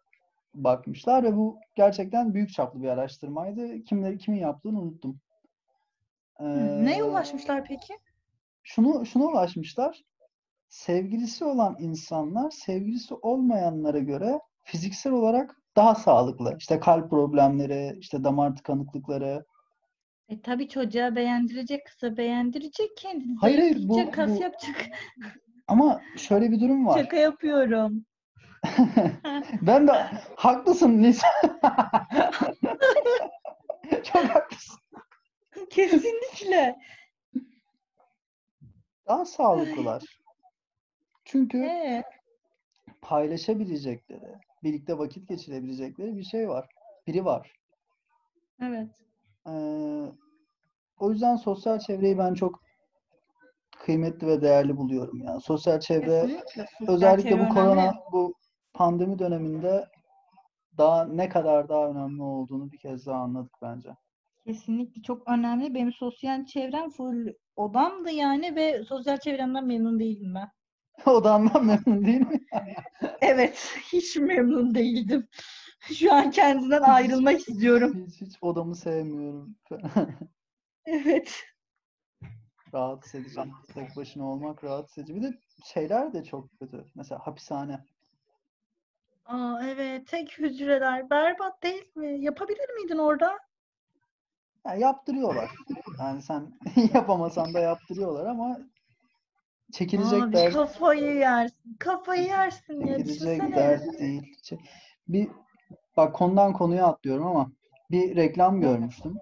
bakmışlar ve bu gerçekten büyük çaplı bir araştırmaydı. Kimleri kimin yaptığını unuttum. Hı. Neye Ee, ulaşmışlar peki? şunu şuna ulaşmışlar. Sevgilisi olan insanlar sevgilisi olmayanlara göre fiziksel olarak daha sağlıklı. İşte kalp problemleri, işte damar tıkanıklıkları. E tabii çocuğa beğendirecek, kıza beğendirecek, kendini Hayır hayır bu kas bu yapacak. ama şöyle bir durum var. Şaka yapıyorum. Ben de haklısın Nisa. Çok haklısın. Kesinlikle. Daha sağlıklılar. Çünkü Evet. paylaşabilecekleri, birlikte vakit geçirebilecekleri bir şey var. Biri var. Evet. Ee, o yüzden sosyal çevreyi ben çok kıymetli ve değerli buluyorum ya. Sosyal çevre Kesinlikle. Sosyal özellikle çevre bu korona, önemli. bu pandemi döneminde daha ne kadar daha önemli olduğunu bir kez daha anladık bence. Kesinlikle çok önemli. Benim sosyal çevrem full odamdı yani ve sosyal çevremden memnun değildim ben. Odandan memnun değil mi? Evet, hiç memnun değildim. Şu an kendinden ayrılmak istiyorum. Hiç, hiç odamı sevmiyorum. Evet. Rahatsız edici. Tek başına olmak rahatsız edici. Bir de şeyler de çok kötü. Mesela hapishane. Aa, evet, tek hücreler berbat değil mi? Yapabilir miydin orada? Ya yaptırıyorlar. Yani sen yapamasan da yaptırıyorlar ama çekilecek Abi dert, kafayı yersin. Kafayı yersin ya. çekilecek Düşünsene. dert değil. Bir bak konudan konuya atlıyorum ama bir reklam görmüştüm.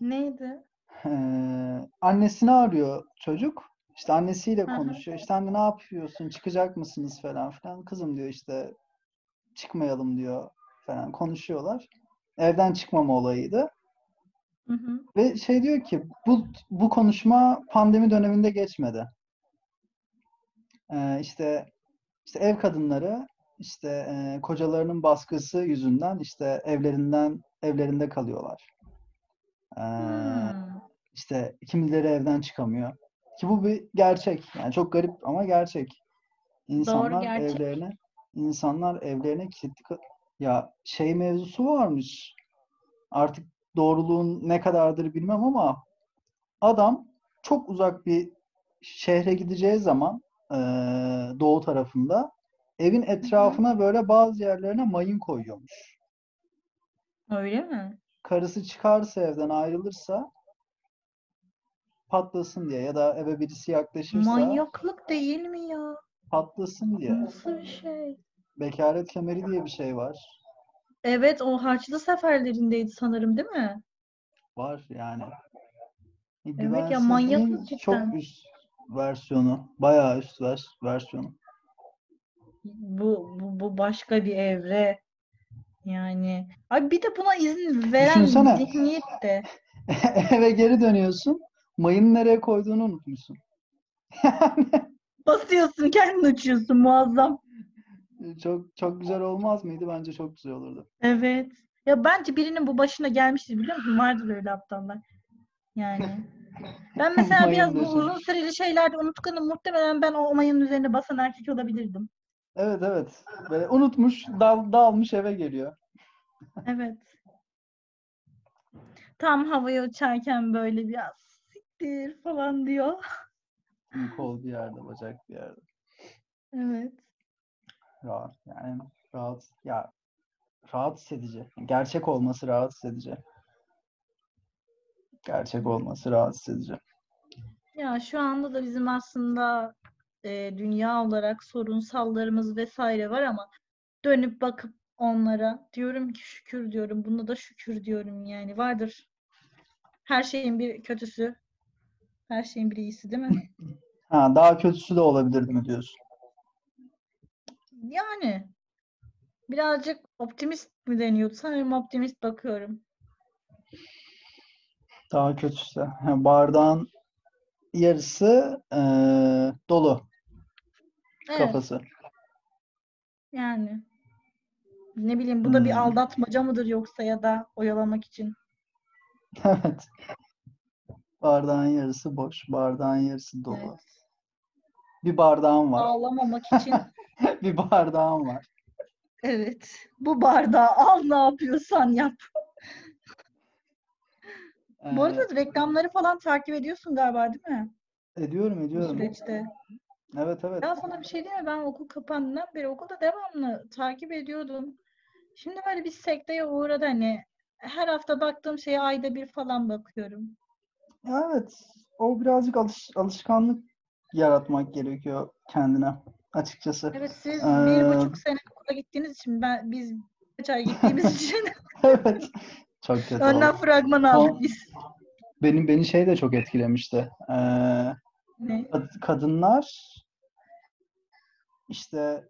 Neydi? Ee, annesini arıyor çocuk. İşte annesiyle hı. konuşuyor. İşte anne ne yapıyorsun? Çıkacak mısınız falan filan. Kızım diyor işte çıkmayalım diyor falan konuşuyorlar. Evden çıkmama olayıydı. Hı hı. Ve şey diyor ki bu bu konuşma pandemi döneminde geçmedi. Ee, işte işte ev kadınları işte e, kocalarının baskısı yüzünden işte evlerinden evlerinde kalıyorlar. Ee, Hmm. işte kimileri evden çıkamıyor. Ki bu bir gerçek. Yani çok garip ama gerçek. İnsanlar gerçek. evlerine insanlar evlerine kilitli ya şey mevzusu varmış. Artık doğruluğun ne kadardır bilmem ama adam çok uzak bir şehre gideceği zaman eee, doğu tarafında evin etrafına böyle bazı yerlerine mayın koyuyormuş. Öyle mi? Karısı çıkarsa evden ayrılırsa patlasın diye ya da eve birisi yaklaşırsa Manyaklık değil mi ya? patlasın diye. Nasıl bir şey? Bekaret kemeri diye bir şey var. Evet o Haçlı seferlerindeydi sanırım değil mi? Var yani. Evet ya, manyaklık cidden. çok üst versiyonu. Bayağı üst vers- versiyonu. Bu, bu, bu başka bir evre. Yani. Abi bir de buna izin veren Düşünsene. zihniyet de. Eve geri dönüyorsun. Mayını nereye koyduğunu unutmuşsun. Basıyorsun kendin uçuyorsun muazzam. Çok çok güzel olmaz mıydı? Bence çok güzel olurdu. Evet. Ya bence birinin bu başına gelmiştir biliyor musun? Vardır öyle aptallar. Yani. Ben mesela biraz bu uzun süreli şeylerde unutkanım. Muhtemelen ben o mayının üzerine basan erkek olabilirdim. Evet evet. Böyle unutmuş, dal, dağılmış eve geliyor. Evet. Tam havaya uçarken böyle biraz siktir falan diyor. Kol bir yerde, bacak bir yerde. Evet. Rahat yani rahat ya rahatsız edici. Gerçek olması rahatsız edici. Gerçek olması rahatsız edici. Ya şu anda da bizim aslında e, dünya olarak sorunsallarımız vesaire var ama dönüp bakıp onlara diyorum ki şükür diyorum. Bunda da şükür diyorum yani. Vardır. Her şeyin bir kötüsü. Her şeyin bir iyisi değil mi? Ha, daha kötüsü de olabilirdi mi diyorsun? Yani birazcık optimist mi deniyordu? Sanırım optimist bakıyorum. Daha kötüsü. Ha, bardağın yarısı eee, dolu Evet. kafası. Yani ne bileyim bu da bir Hmm. aldatmaca mıdır yoksa ya da oyalamak için. Evet. Bardağın yarısı boş, bardağın yarısı dolu. Evet. Bir bardağım var. Ağlamamak için. Bir bardağım var. Evet. Bu bardağı al ne yapıyorsan yap. Bu arada reklamları falan takip ediyorsun galiba değil mi? ediyorum, ediyorum. süreçte. Evet, evet. Ya sana bir şey diyeyim mi? Ben okul kapandığından beri okulda devamlı takip ediyordum. Şimdi böyle bir sekteye uğradı hani. Her hafta baktığım şeye ayda bir falan bakıyorum. Evet, o birazcık alış, alışkanlık yaratmak gerekiyor kendine açıkçası. Evet siz Ee, bir buçuk sene okula gittiğiniz için ben biz kaç ay gittiğimiz için Evet. Çok kötü önden oldu. fragman aldık Son- biz. Benim beni şey de çok etkilemişti. Ee, Ne? kad- kadınlar işte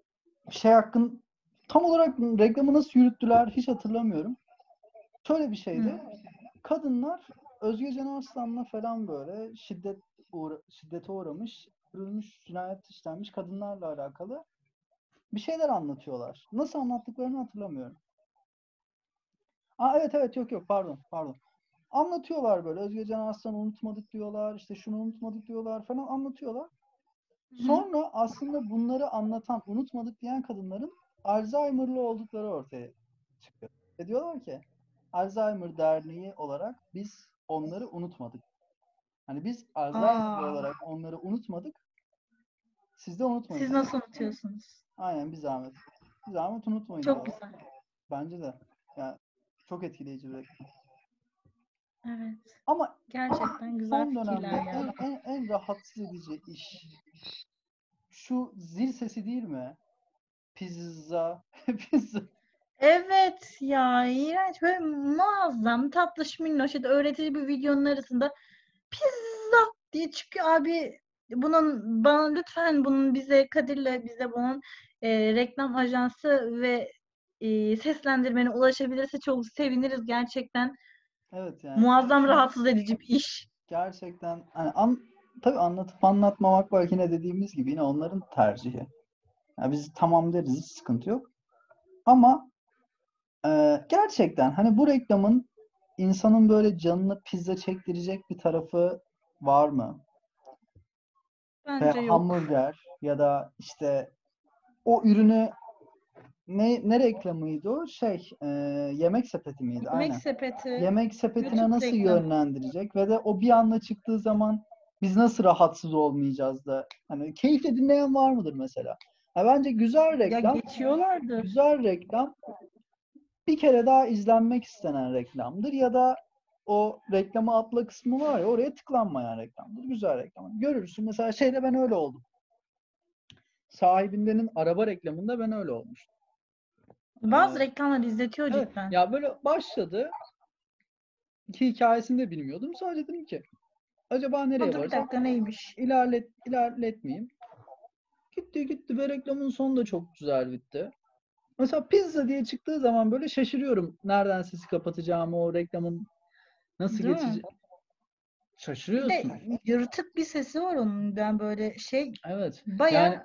bir şey hakkın tam olarak reklamı nasıl yürüttüler hiç hatırlamıyorum. Şöyle bir şeydi. Hı. Kadınlar Özge Can Arslan'la falan böyle şiddet uğra- şiddete uğramış, öldürülmüş, cinayet işlenmiş kadınlarla alakalı bir şeyler anlatıyorlar. Nasıl anlattıklarını hatırlamıyorum. Aa evet evet yok yok pardon pardon. Anlatıyorlar böyle Özge Can Arslan'ı unutmadık diyorlar, işte şunu unutmadık diyorlar falan anlatıyorlar. Sonra aslında bunları anlatan, unutmadık diyen kadınların Alzheimer'lı oldukları ortaya çıkıyor. Ve diyorlar ki Alzheimer Derneği olarak biz onları unutmadık. Hani biz Alzheimer Aa. olarak onları unutmadık. Siz de unutmayın. Siz nasıl unutuyorsunuz? Aynen bir zahmet. Bir zahmet unutmayın Çok diyorlar. güzel. Bence de. Yani çok etkileyici bir reklam. Evet. Ama Gerçekten güzel son dönemde fikirler en, ya. en, en rahatsız edici iş şu zil sesi değil mi? Pizza, pizza. Evet ya iğrenç böyle muazzam tatlış minnoş ya da öğretici bir videonun arasında pizza diye çıkıyor abi bunun bana lütfen bunun bize Kadir'le bize bunun e, reklam ajansı ve e, seslendirmene ulaşabilirse çok seviniriz gerçekten Evet yani. muazzam rahatsız edici bir iş. Gerçekten hani an, tabii anlatıp anlatmamak belki yine dediğimiz gibi yine onların tercihi. Yani biz tamam deriz hiç sıkıntı yok. Ama e, gerçekten hani bu reklamın insanın böyle canını pizza çektirecek bir tarafı var mı? Bence yok. hamburger ya da işte o ürünü ne ne reklamıydı o? Şey, e, yemek sepeti miydi? Yemek Aynen. sepeti. Yemek sepetine YouTube nasıl reklamı. yönlendirecek ve de o bir anda çıktığı zaman biz nasıl rahatsız olmayacağız da hani keyifle dinleyen var mıdır mesela? Ha, bence güzel ya reklam, geçiyorlardı. güzel reklam bir kere daha izlenmek istenen reklamdır ya da o reklamı atla kısmı var ya oraya tıklanmayan reklamdır. Güzel reklam. Görürsün mesela şeyde ben öyle oldum. Sahibindenin araba reklamında ben öyle olmuştum. Bazı Ee, reklamlar izletiyor Evet, cidden. ya böyle başladı. Ki hikayesini de bilmiyordum. Sadece dedim ki acaba nereye Dur bir varacak? dakika neymiş? İlerlet, ilerletmeyeyim. Gitti gitti ve reklamın sonu da çok güzel bitti. Mesela pizza diye çıktığı zaman böyle şaşırıyorum. Nereden sesi kapatacağımı, o reklamın nasıl Değil mi? geçeceği. Bir de Şaşırıyorsun. yırtık bir sesi var onun. Ben böyle şey Evet. bayağı Yani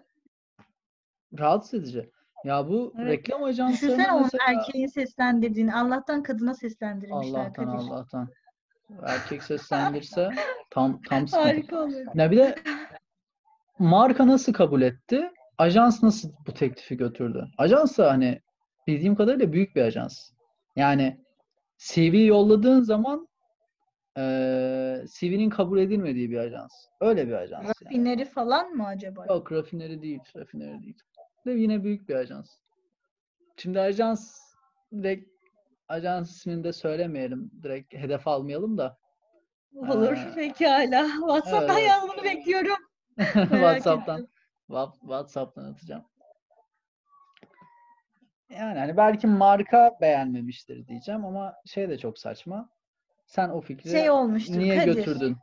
rahatsız edici. Ya bu Evet. reklam ajanslarının düşünsene onun mesela erkeğin seslendirdiğini. Allah'tan kadına seslendirmişler Allah'tan Kadir. Allah'tan. Erkek seslendirse tam tam sıkıntı. Harika olur. Ya bir de marka nasıl kabul etti? Ajans nasıl bu teklifi götürdü? Ajans da hani bildiğim kadarıyla büyük bir ajans. Yani CV yolladığın zaman eee CV'nin kabul edilmediği bir ajans. Öyle bir ajans yani. Rafineri falan mı acaba? Yok rafineri değil, rafineri değil. De yine büyük bir ajans. Şimdi ajans direkt ajans ismini de söylemeyelim. Direkt hedef almayalım da. Olur Ee, pekala. WhatsApp'tan evet. yazmanı bekliyorum. WhatsApp'tan WhatsApp'tan atacağım. Yani hani belki marka beğenmemiştir diyeceğim ama şey de çok saçma. Sen o fikri Şey olmuştur niye Kadir. götürdün?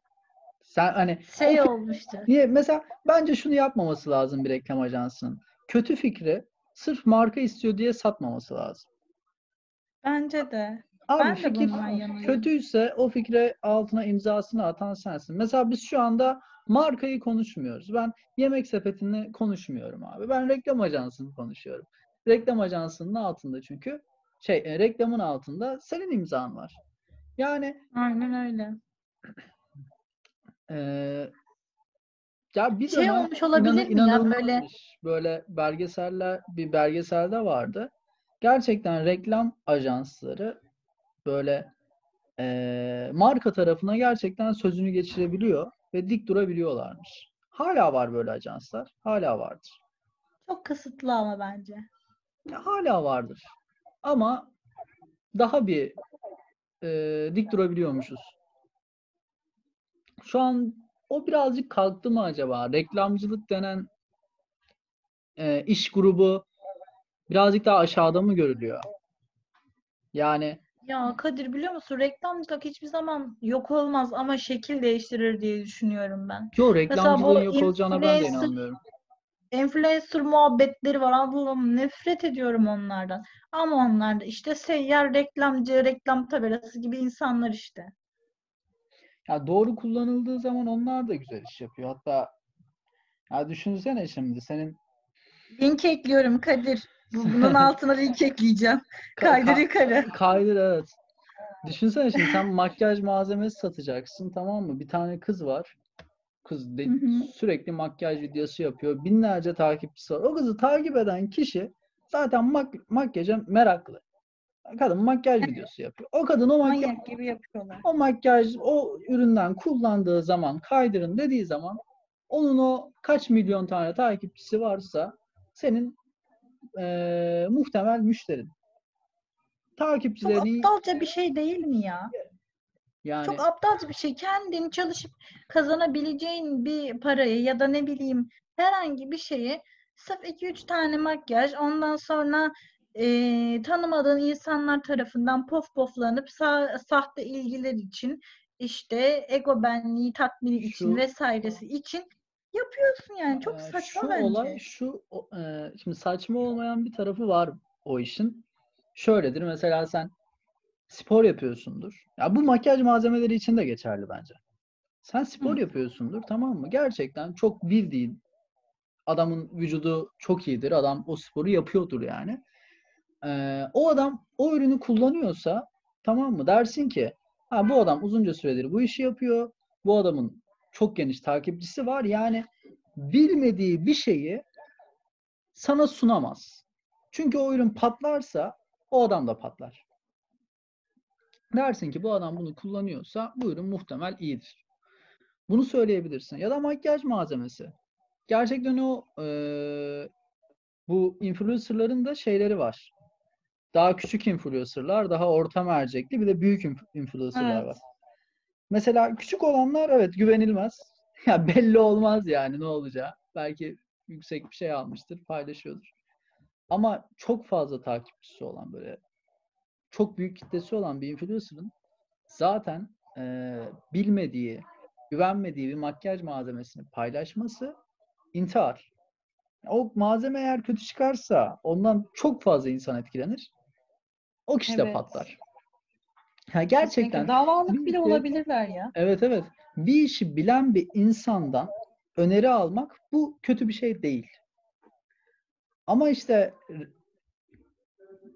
Sen hani Şey fi- olmuştur. niye mesela bence şunu yapmaması lazım bir reklam ajansının. Kötü fikri sırf marka istiyor diye satmaması lazım. Bence de. Abi Ben de fikir yanayım. kötüyse o fikre altına imzasını atan sensin. Mesela biz şu anda markayı konuşmuyoruz. Ben yemek sepetini konuşmuyorum abi. Ben reklam ajansını konuşuyorum. Reklam ajansının altında çünkü şey e, reklamın altında senin imzan var. Yani Aynen öyle. eee, ya bir Şey dönem olmuş olabilir inanı- mi ya böyle böyle belgeseller bir belgeselde vardı. Gerçekten reklam ajansları böyle eee, marka tarafına gerçekten sözünü geçirebiliyor ve dik durabiliyorlarmış. Hala var böyle ajanslar. Hala vardır. çok kısıtlı ama bence. Ya hala vardır. Ama daha bir eee, dik durabiliyormuşuz. Şu an o birazcık kalktı mı acaba? Reklamcılık denen eee, iş grubu birazcık daha aşağıda mı görülüyor? Yani Ya Kadir biliyor musun reklamcılık hiçbir zaman yok olmaz ama şekil değiştirir diye düşünüyorum ben. yo Mesela reklamcılığın yok olacağına ben de inanmıyorum. İnfluencer muhabbetleri var. Allah'ım nefret ediyorum onlardan. Ama onlar da işte seyyar reklamcı, reklam tabelası gibi insanlar işte. Ya doğru kullanıldığı zaman onlar da güzel iş yapıyor. Hatta ya düşünsene şimdi senin Link ekliyorum Kadir. Bu- Bunun altına link ekleyeceğim. Ka- Kaydır ka- yukarı. Kaydır evet. Düşünsene şimdi sen makyaj malzemesi satacaksın tamam mı? Bir tane kız var. Kız de- Hı hı. sürekli makyaj videosu yapıyor. Binlerce takipçisi var. O kızı takip eden kişi zaten mak- makyaja meraklı. Kadın makyaj videosu yapıyor. O kadın o makyaj Manyak gibi yapıyorlar. o makyaj o üründen kullandığı zaman kaydırın dediği zaman onun o kaç milyon tane takipçisi varsa senin eee, muhtemel müşterin. Çok Takipçilerini aptalca bir şey değil mi ya? Yani Çok aptalca bir şey. Kendin çalışıp kazanabileceğin bir parayı ya da ne bileyim herhangi bir şeyi sırf 2-3 tane makyaj ondan sonra eee, tanımadığın insanlar tarafından pof poflanıp sa- sahte ilgiler için işte ego benliği tatmini için Şu- vesairesi için yapıyorsun yani. Çok saçma şu bence. olay şu e, şimdi saçma olmayan bir tarafı var o işin. Şöyledir mesela sen spor yapıyorsundur. Ya bu makyaj malzemeleri için de geçerli bence. Sen spor Hı. yapıyorsundur tamam mı? Gerçekten çok bildiğin adamın vücudu çok iyidir. Adam o sporu yapıyordur yani. Ee, o adam o ürünü kullanıyorsa tamam mı? Dersin ki ha bu adam uzunca süredir bu işi yapıyor. Bu adamın çok geniş takipçisi var. Yani bilmediği bir şeyi sana sunamaz. Çünkü o ürün patlarsa o adam da patlar. Dersin ki bu adam bunu kullanıyorsa bu ürün muhtemel iyidir. Bunu söyleyebilirsin. Ya da makyaj malzemesi. Gerçekten o eee, bu influencerların da şeyleri var. Daha küçük influencerlar, daha orta mercekli bir de büyük inf- influencerlar Evet. var. Mesela küçük olanlar evet güvenilmez. Ya belli olmaz yani ne olacağı. Belki yüksek bir şey almıştır, paylaşıyordur. Ama çok fazla takipçisi olan böyle çok büyük kitlesi olan bir influencer'ın zaten eee, bilmediği, güvenmediği bir makyaj malzemesini paylaşması intihar. O malzeme eğer kötü çıkarsa ondan çok fazla insan etkilenir. O kişi de Evet. patlar. Ha, gerçekten Kesinlikle. Davalık bir bile işi- olabilirler ya. Evet evet. Bir işi bilen bir insandan öneri almak bu kötü bir şey değil. Ama işte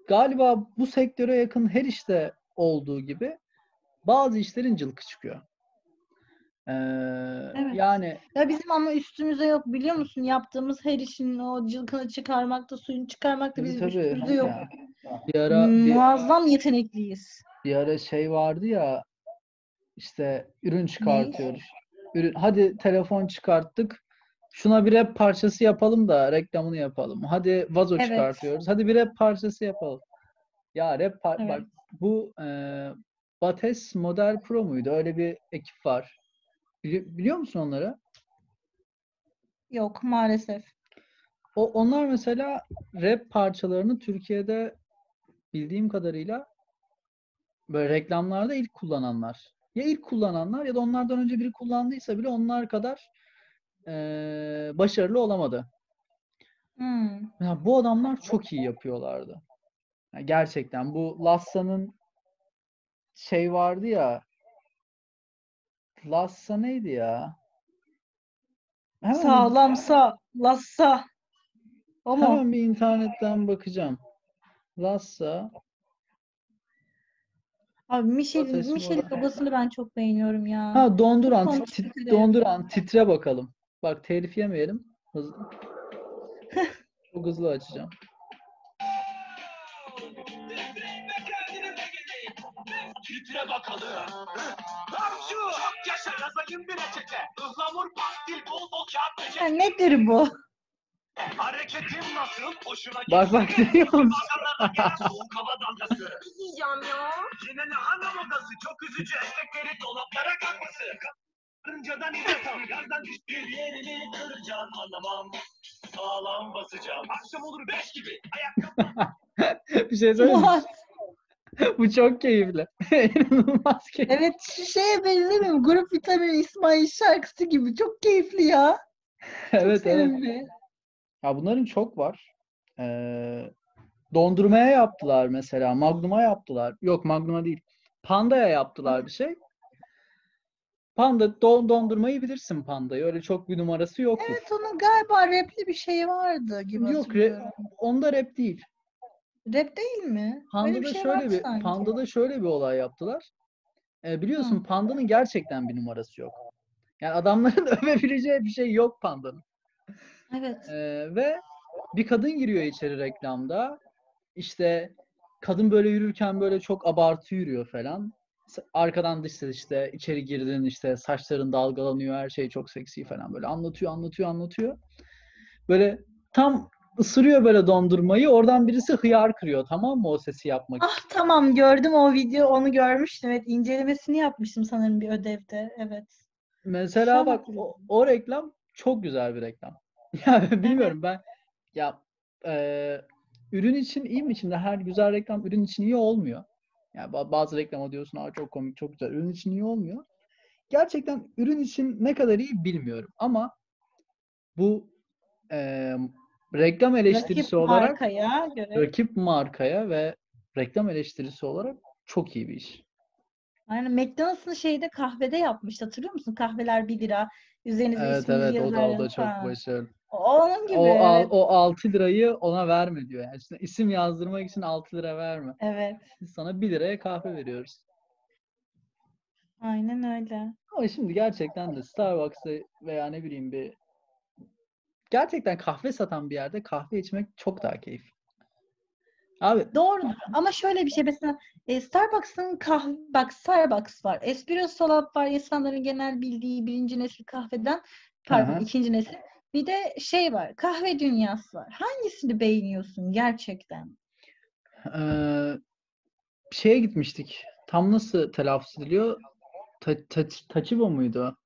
galiba bu sektöre yakın her işte olduğu gibi bazı işlerin cılkı çıkıyor. Ee, Evet. Yani Ya bizim ama üstümüze yok biliyor musun? Yaptığımız her işin o cılkını çıkarmakta, suyunu çıkarmakta bizim tabii. üstümüzde yok. Ya, bir ara bir, Muazzam yetenekliyiz. bir ara şey vardı ya işte ürün çıkartıyoruz. Ürün, hadi telefon çıkarttık. Şuna bir rap parçası yapalım da reklamını yapalım. Hadi vazo Evet. çıkartıyoruz. Hadi bir rap parçası yapalım. Ya rap par- Evet. bak bu e, Bates Model Pro muydu? Öyle bir ekip var. Bili- biliyor musun onları? Yok maalesef. O onlar mesela rap parçalarını Türkiye'de bildiğim kadarıyla böyle reklamlarda ilk kullananlar. Ya ilk kullananlar ya da onlardan önce biri kullandıysa bile onlar kadar eee, başarılı olamadı. Hmm. Ya bu adamlar çok iyi yapıyorlardı. Ya gerçekten bu Lassa'nın şey vardı ya Lassa neydi ya? Hemen Sağlamsa, lassa. Mu? Hemen bir internetten bakacağım. Lassa Abi Michel, Model. babasını ben çok beğeniyorum ya. Ha donduran, tit- donduran, titre bakalım. Bak telif yemeyelim. Hızlı. Çok hızlı açacağım. Titre bakalım. Çok yaşa yazayım bir reçete. Ihlamur, pastil, bol bol kağıt Ya peçete. nedir bu? Hareketim nasıl? Hoşuna Bak bak görüyor musun? Soğuk hava dalgası. Yiyeceğim ya. Yine lahana modası. Çok üzücü etekleri dolaplara kalkması. Karıncadan al. Yazdan düştüğü yerini kıracağım anlamam. Sağlam basacağım. Akşam olur beş gibi. Ayakkabı Bir şey söyleyeyim mi? What? Bu çok keyifli. İnanılmaz keyifli. Evet şu şeye benzemiyor mu? Grup Vitamin İsmail şarkısı gibi. Çok keyifli ya. Çok Evet evet. sevimli. Ya bunların çok var. Ee, dondurmaya yaptılar mesela. Magnum'a yaptılar. Yok Magnum'a değil. Panda'ya yaptılar bir şey. Panda don dondurmayı bilirsin Panda'yı. Öyle çok bir numarası yoktur. Evet onun galiba rapli bir şey vardı gibi Yok, re- onda rap değil. Rap değil mi? Panda'da bir şey şöyle bir sanki. Panda'da şöyle bir olay yaptılar. Ee, biliyorsun Panda'nın gerçekten bir numarası yok. Yani adamların övebileceği bir şey yok Panda'nın. Evet. Ee, ve bir kadın giriyor içeri reklamda. İşte kadın böyle yürürken böyle çok abartı yürüyor falan. Arkadan dış ses işte içeri girdin işte saçların dalgalanıyor her şey çok seksi falan böyle anlatıyor anlatıyor anlatıyor. Böyle tam ısırıyor böyle dondurmayı oradan birisi hıyar kırıyor tamam mı o sesi yapmak için. Ah tamam gördüm o video onu görmüştüm. Evet incelemesini yapmıştım sanırım bir ödevde. Evet. Mesela an bak o, o reklam çok güzel bir reklam. Yani bilmiyorum ben ya e, ürün için iyi mi? Şimdi her güzel reklam ürün için iyi olmuyor. Yani ba- bazı reklama diyorsun Aa, çok komik çok güzel. Ürün için iyi olmuyor. Gerçekten ürün için ne kadar iyi bilmiyorum ama bu e, reklam eleştirisi Rakip olarak markaya göre. rakip markaya ve reklam eleştirisi olarak çok iyi bir iş. Aynen McDonald's'ın şeyde kahvede yapmıştı. Hatırlıyor musun? Kahveler 1 lira. Üzerinize Evet evet o da o da çok başarılı. Onun gibi. O, evet. o 6 lirayı ona verme diyor. Yani işte isim yazdırmak için 6 lira verme. Evet. Biz sana 1 liraya kahve veriyoruz. Aynen öyle. Ama şimdi gerçekten de Starbucks'ta veya ne bileyim bir gerçekten kahve satan bir yerde kahve içmek çok daha keyifli. Abi Doğrudur. Ama şöyle bir şey mesela e, Starbucks'ın kahve bak Starbucks var. Espresso Lab var. insanların genel bildiği birinci nesil kahveden pardon Aha. ikinci nesil. Bir de şey var. Kahve dünyası var. Hangisini beğeniyorsun gerçekten? eee, şeye gitmiştik. Tam nasıl telaffuz ediliyor? Ta, ta, Tachibo muydu?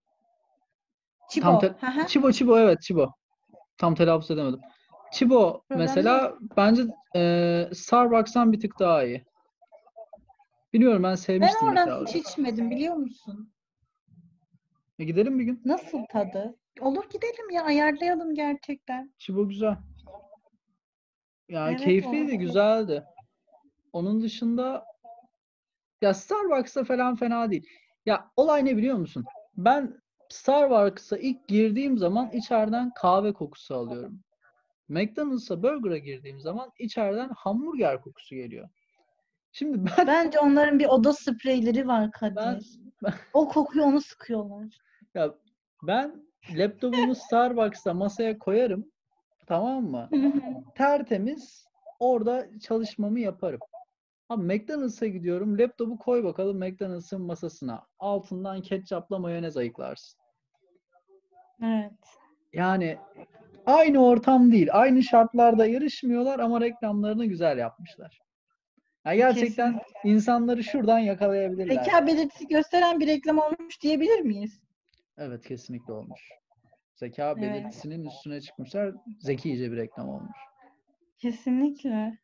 Chibo. Tam te- hı. Chibo Chibo evet Chibo. Tam telaffuz edemedim. Chibo Problem mesela bence eee, Starbucks'tan bir tık daha iyi. Biliyorum ben Ben sevmiştim oradan mesela. hiç içmedim biliyor musun? E, gidelim bir gün. Nasıl tadı? Olur gidelim ya ayarlayalım gerçekten. Chibo güzel. Yani Evet, keyifliydi, olabilir. güzeldi. Onun dışında ya Starbucks'ta falan fena değil. Ya olay ne biliyor musun? Ben Starbucks'a ilk girdiğim zaman içeriden kahve kokusu alıyorum. McDonald's'a burger'a girdiğim zaman içeriden hamburger kokusu geliyor. Şimdi ben Bence onların bir oda spreyleri var Kadir. ben O kokuyu onu sıkıyorlar. ya ben laptopumu Starbucks'ta masaya koyarım. Tamam mı? tertemiz orada çalışmamı yaparım. Ama McDonald's'a gidiyorum. Laptopu koy bakalım McDonald's'ın masasına. Altından ketçapla mayonez ayıklarsın. Evet. Yani aynı ortam değil. Aynı şartlarda yarışmıyorlar ama reklamlarını güzel yapmışlar. Ya gerçekten insanları şuradan yakalayabilirler. Zeka belirtisi gösteren bir reklam olmuş diyebilir miyiz? Evet kesinlikle olmuş. Zeka Evet. belirtisinin üstüne çıkmışlar. Zekice bir reklam olmuş. Kesinlikle.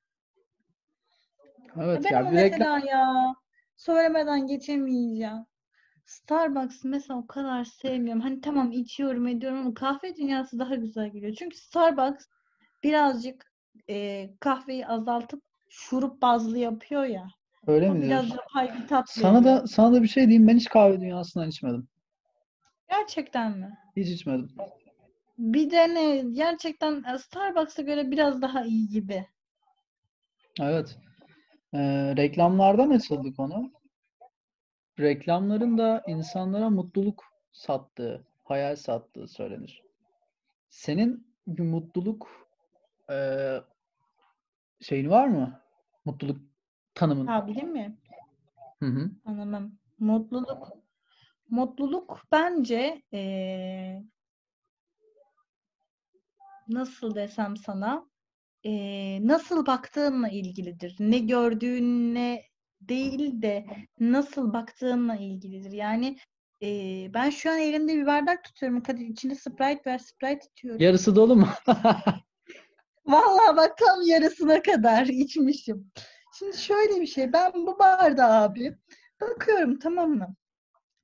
Evet ben ya bir reklam mesela ya söylemeden geçemeyeceğim. Starbucks mesela o kadar sevmiyorum. Hani tamam içiyorum ediyorum ama kahve dünyası daha güzel geliyor. Çünkü Starbucks birazcık e, kahveyi azaltıp şurup bazlı yapıyor ya. öyle mi biraz diyorsun? yapay bir tat Sana veriyor. da sana da bir şey diyeyim. Ben hiç kahve dünyasından içmedim. Gerçekten mi? Hiç içmedim. Bir de ne gerçekten e, Starbucks'a göre biraz daha iyi gibi. Evet. Ee, reklamlardan açıldı konu. Reklamların da insanlara mutluluk sattığı, hayal sattığı söylenir. Senin bir mutluluk eee şeyin var mı? Mutluluk tanımın. Ha bilin mi? Hı hı. Anlamam. Mutluluk. Mutluluk bence eee, nasıl desem sana eee, nasıl baktığınla ilgilidir. Ne gördüğünle değil de nasıl baktığınla ilgilidir. Yani eee, ben şu an elimde bir bardak tutuyorum. Kadir içinde Sprite ver. Sprite içiyorum. Yarısı dolu mu? Vallahi bak tam yarısına kadar içmişim. Şimdi şöyle bir şey. Ben bu bardağı abi bakıyorum tamam mı?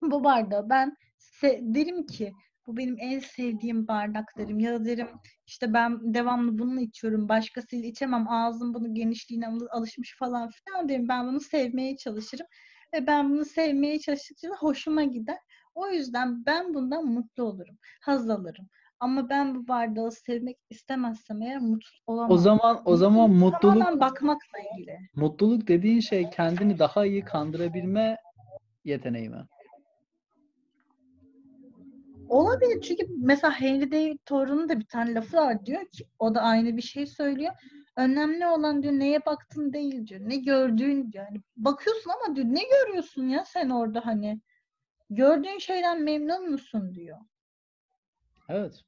Bu bardağı ben derim ki bu benim en sevdiğim bardak derim. Ya da derim işte ben devamlı bunu içiyorum. Başkasıyla içemem. Ağzım bunun genişliğine al- alışmış falan filan derim. Ben bunu sevmeye çalışırım. Ve ben bunu sevmeye çalıştıkça hoşuma gider. O yüzden ben bundan mutlu olurum. Haz alırım. Ama ben bu bardağı sevmek istemezsem eğer mutlu olamam. O zaman o zaman mutluluk Tamamen bakmakla ilgili. mutluluk dediğin şey kendini daha iyi kandırabilme yeteneği mi? Olabilir çünkü mesela Henry David Thoreau'nun da bir tane lafı var diyor ki o da aynı bir şey söylüyor. Önemli olan diyor neye baktın değil diyor. Ne gördüğün diyor. Yani bakıyorsun ama diyor ne görüyorsun ya sen orada hani. Gördüğün şeyden memnun musun diyor. Evet.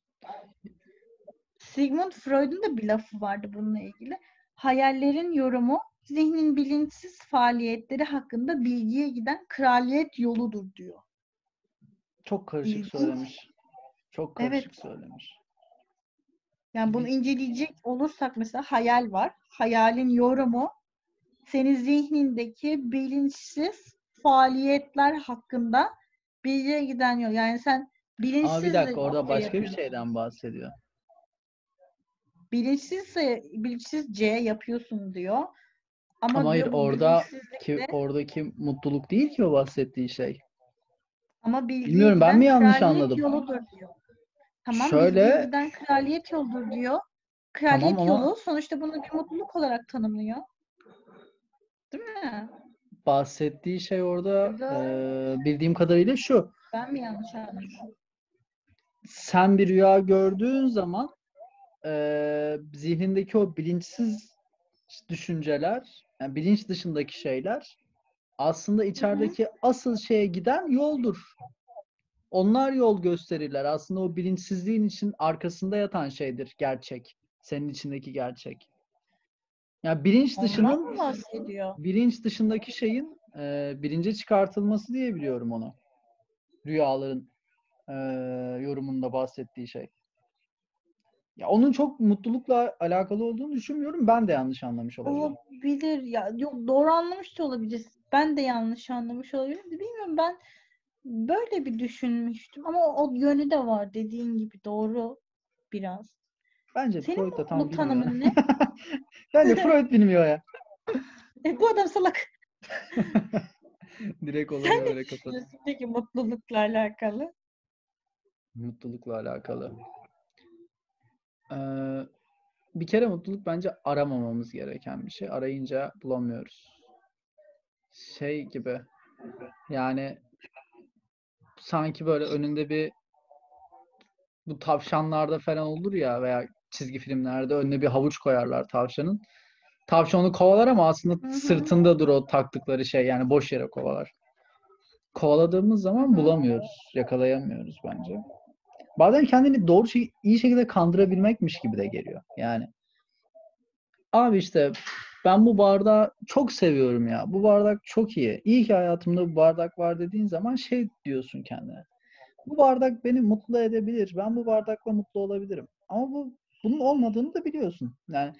Sigmund Freud'un da bir lafı vardı bununla ilgili. Hayallerin yorumu zihnin bilinçsiz faaliyetleri hakkında bilgiye giden kraliyet yoludur diyor. Çok karışık söylemiş. Çok Evet. karışık söylemiş. Yani bunu inceleyecek olursak mesela hayal var. Hayalin yorumu senin zihnindeki bilinçsiz faaliyetler hakkında bilgiye giden yol. Yani sen bilinçsiz Ama bir dakika orada şey başka bir yapıyorsun. şeyden bahsediyor. Bilinçsizse bilinçsizce yapıyorsun diyor. Ama, Ama hayır diyor orada ki oradaki mutluluk değil ki o bahsettiği şey. Ama bilgiye Bilmiyorum, ben giden mi yanlış kraliyet anladım? yoludur diyor. Tamam Şöyle- bilgiye giden kraliyet yoludur diyor. Kraliyet ama- yolu sonuçta bunu bir mutluluk olarak tanımlıyor. Değil mi? Bahsettiği şey orada Burada- eee, bildiğim kadarıyla şu. Ben mi yanlış anladım? Sen bir rüya gördüğün zaman eee, zihnindeki o bilinçsiz düşünceler, yani bilinç dışındaki şeyler aslında içerideki asıl şeye giden yoldur. Onlar yol gösterirler. Aslında o bilinçsizliğin için arkasında yatan şeydir gerçek. Senin içindeki gerçek. Ya bilinç Ondan dışının bilinç dışındaki şeyin e, bilince çıkartılması diye biliyorum onu. Rüyaların e, yorumunda bahsettiği şey. Ya onun çok mutlulukla alakalı olduğunu düşünmüyorum. Ben de yanlış anlamış olabilirim. Olabilir ya. Yok doğru anlamış da olabilir. Ben de yanlış anlamış olabilirim. Bilmiyorum ben böyle bir düşünmüştüm ama o, o yönü de var dediğin gibi doğru biraz. Bence Senin Freud da tam bilmiyor. tanımın ne? Bence Freud bilmiyor ya. E, bu adam salak. Direkt Sen olaya ne böyle kapat. peki mutlulukla alakalı? Mutlulukla alakalı. Ee, bir kere mutluluk bence aramamamız gereken bir şey. Arayınca bulamıyoruz. Şey gibi. Yani sanki böyle önünde bir bu tavşanlarda falan olur ya veya çizgi filmlerde önüne bir havuç koyarlar tavşanın. Tavşan onu kovalar ama aslında Hı hı. sırtındadır o taktıkları şey. Yani boş yere kovalar. Kovaladığımız zaman bulamıyoruz. Yakalayamıyoruz bence. Bazen kendini doğru şey, iyi şekilde kandırabilmekmiş gibi de geliyor. Yani abi işte ben bu bardağı çok seviyorum ya. Bu bardak çok iyi. İyi ki hayatımda bu bardak var dediğin zaman şey diyorsun kendine. Bu bardak beni mutlu edebilir. Ben bu bardakla mutlu olabilirim. Ama bu bunun olmadığını da biliyorsun. Yani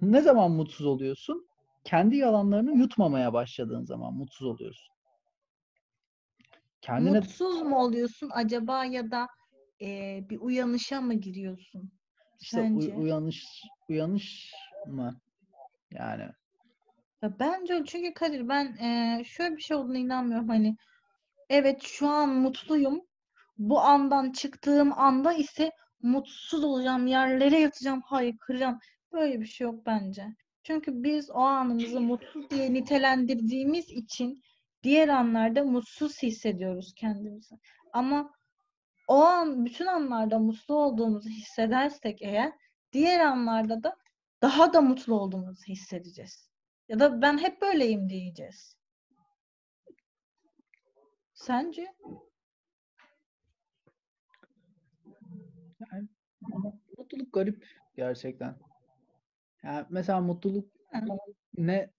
ne zaman mutsuz oluyorsun? Kendi yalanlarını yutmamaya başladığın zaman mutsuz oluyorsun. Kendine Mutsuz mu oluyorsun acaba ya da e, bir uyanışa mı giriyorsun? işte Sence? uyanış uyanış mı? Yani Ya bence çünkü Kadir ben e, şöyle bir şey olduğuna inanmıyorum. Hani evet şu an mutluyum. Bu andan çıktığım anda ise mutsuz olacağım, yerlere yatacağım, haykıracağım. Böyle bir şey yok bence. Çünkü biz o anımızı mutsuz diye nitelendirdiğimiz için diğer anlarda mutsuz hissediyoruz kendimizi. Ama o an bütün anlarda mutlu olduğumuzu hissedersek eğer diğer anlarda da daha da mutlu olduğumuzu hissedeceğiz. Ya da ben hep böyleyim diyeceğiz. Sence? mutluluk garip gerçekten. Yani mesela mutluluk ne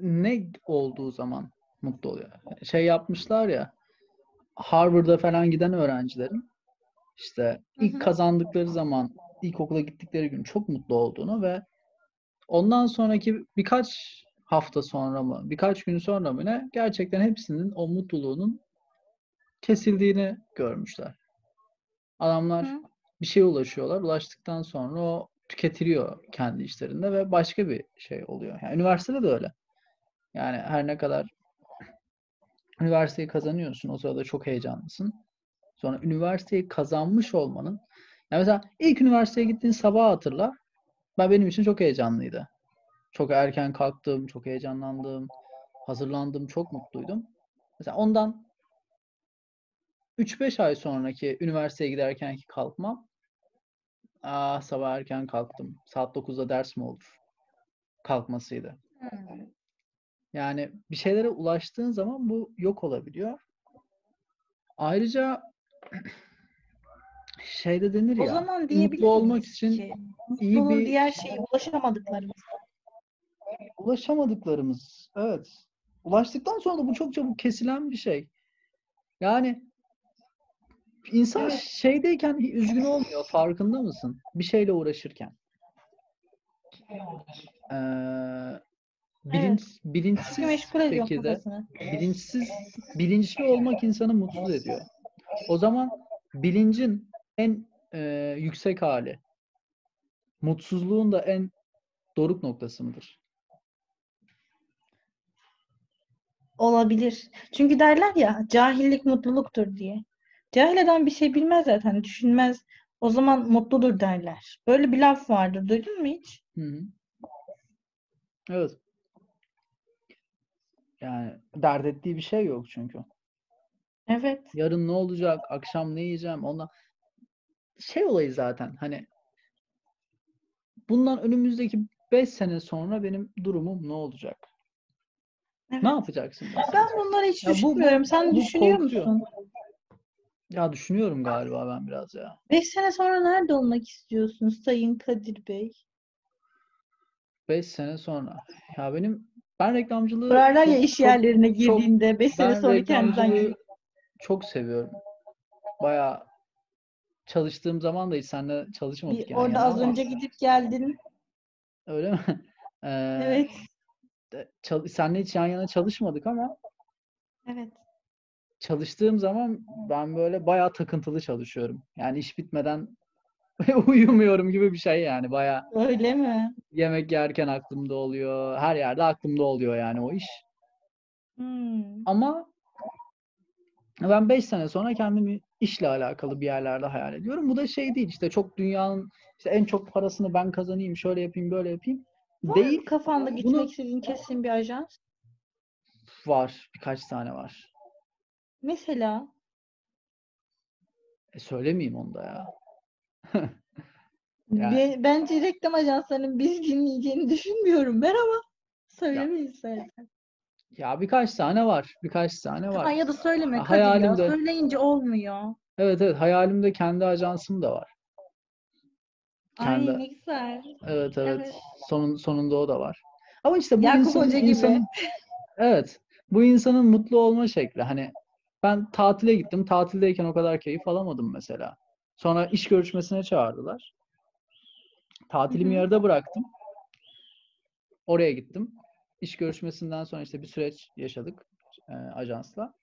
ne olduğu zaman mutlu oluyor. Şey yapmışlar ya Harvard'a falan giden öğrencilerin işte ilk kazandıkları zaman ilkokula gittikleri gün çok mutlu olduğunu ve ondan sonraki birkaç hafta sonra mı birkaç gün sonra mı ne gerçekten hepsinin o mutluluğunun kesildiğini görmüşler. Adamlar Hı. bir şeye ulaşıyorlar. Ulaştıktan sonra o tüketiliyor kendi işlerinde ve başka bir şey oluyor. Yani üniversitede de öyle. Yani her ne kadar üniversiteyi kazanıyorsun, o sırada çok heyecanlısın. Sonra üniversiteyi kazanmış olmanın yani mesela ilk üniversiteye gittiğin sabah hatırla. Ben benim için çok heyecanlıydı. Çok erken kalktım, çok heyecanlandım, hazırlandım, çok mutluydum. Mesela ondan 3-5 ay sonraki üniversiteye giderkenki kalkmam Ah sabah erken kalktım. Saat 9'da ders mi olur? Kalkmasıydı. Hı. Yani bir şeylere ulaştığın zaman bu yok olabiliyor. Ayrıca şeyde denir O ya zaman mutlu diyebilir olmak için ki iyi bir diğer şeye ulaşamadıklarımız. ulaşamadıklarımız. Evet. Ulaştıktan sonra da bu çok çabuk kesilen bir şey. Yani insan Evet. şeydeyken üzgün olmuyor. Farkında mısın? Bir şeyle uğraşırken. Ee, bilinç, Çünkü bilinçsiz şekilde bilinçsiz bilinçli olmak insanı mutsuz ediyor. O zaman bilincin en e, yüksek hali mutsuzluğun da en doruk noktası mıdır? Olabilir. Çünkü derler ya cahillik mutluluktur diye. Cahil adam bir şey bilmez zaten, düşünmez. O zaman mutludur derler. Böyle bir laf vardır. Duydun mu hiç? Hı hı. Evet. Yani dert ettiği bir şey yok çünkü. Evet. Yarın ne olacak? Akşam ne yiyeceğim? Ondan şey olayı zaten hani bundan önümüzdeki 5 sene sonra benim durumum ne olacak? Evet. Ne yapacaksın mesela? Ben bunları hiç Ya bu- bu- düşünmüyorum. Sen bu düşünüyor korkutuyor. musun? Ya düşünüyorum galiba ben biraz ya. 5 sene sonra nerede olmak istiyorsun Sayın Kadir Bey? 5 sene sonra. Ya benim ben reklamcılığı Sorarlar ya iş yerlerine çok- girdiğinde 5 sene sonra kendinden çok seviyorum. Bayağı çalıştığım zaman da hiç seninle çalışmadık Bir yani. orada az ama- önce gidip geldin. Öyle mi? Ee, Evet. çal- seninle hiç yan yana çalışmadık ama Evet. çalıştığım zaman ben böyle bayağı takıntılı çalışıyorum. Yani iş bitmeden uyumuyorum gibi bir şey yani. Bayağı Öyle mi? yemek yerken aklımda oluyor. Her yerde aklımda oluyor yani o iş. Hmm. Ama ben 5 sene sonra kendimi işle alakalı bir yerlerde hayal ediyorum. Bu da şey değil işte çok dünyanın işte en çok parasını ben kazanayım, şöyle yapayım, böyle yapayım. Var Değil. kafanda gitmek Bunu- istediğin kesin bir ajans? Var. Birkaç tane var. Mesela E söylemeyeyim onu da ya. Yani- be- bence reklam ajanslarının biz dinleyeceğini düşünmüyorum ben ama söylemeyiz zaten. Ya birkaç tane var. Birkaç tane var. Ay ya da söyleme Ya Kadir ya. hayalimde- Söyleyince olmuyor. Evet evet hayalimde kendi ajansım da var. Kendi. Ay ne güzel. Evet evet. Evet. Sonun, sonunda o da var. Ama işte bu Yakup insanın, Hoca gibi. insanın evet bu insanın mutlu olma şekli. Hani ben tatile gittim. Tatildeyken o kadar keyif alamadım mesela. Sonra iş görüşmesine çağırdılar. Tatilimi yarıda bıraktım. Oraya gittim. İş görüşmesinden sonra işte bir süreç yaşadık e, ajansla.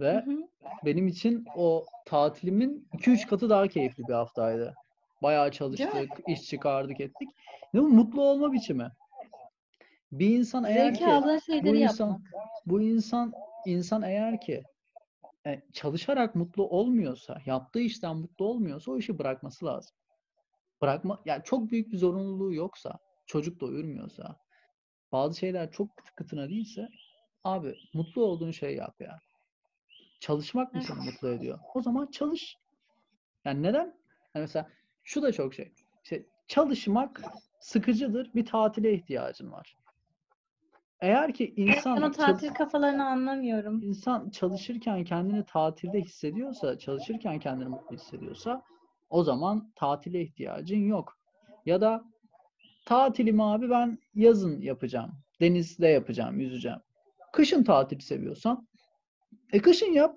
Ve Hı hı. benim için o tatilimin 2-3 katı daha keyifli bir haftaydı. Bayağı çalıştık, iş çıkardık ettik. Ne bu mutlu olma biçimi. Bir insan eğer Zevk ki bu insan yapmak. bu insan insan eğer ki e, çalışarak mutlu olmuyorsa, yaptığı işten mutlu olmuyorsa o işi bırakması lazım. Bırakma yani çok büyük bir zorunluluğu yoksa, çocuk doyurmuyorsa, bazı şeyler çok kıt kıtına değilse abi mutlu olduğun şeyi yap ya. Çalışmak mı seni mutlu ediyor? O zaman çalış. Yani neden? Yani mesela şu da çok şey. İşte çalışmak sıkıcıdır. Bir tatile ihtiyacın var. Eğer ki insan Ben o tatil kafalarını anlamıyorum. insan çalışırken kendini tatilde hissediyorsa, çalışırken kendini mutlu hissediyorsa o zaman tatile ihtiyacın yok. Ya da tatilimi abi ben yazın yapacağım. Denizde yapacağım, yüzeceğim. Kışın tatil seviyorsan e kışın yap.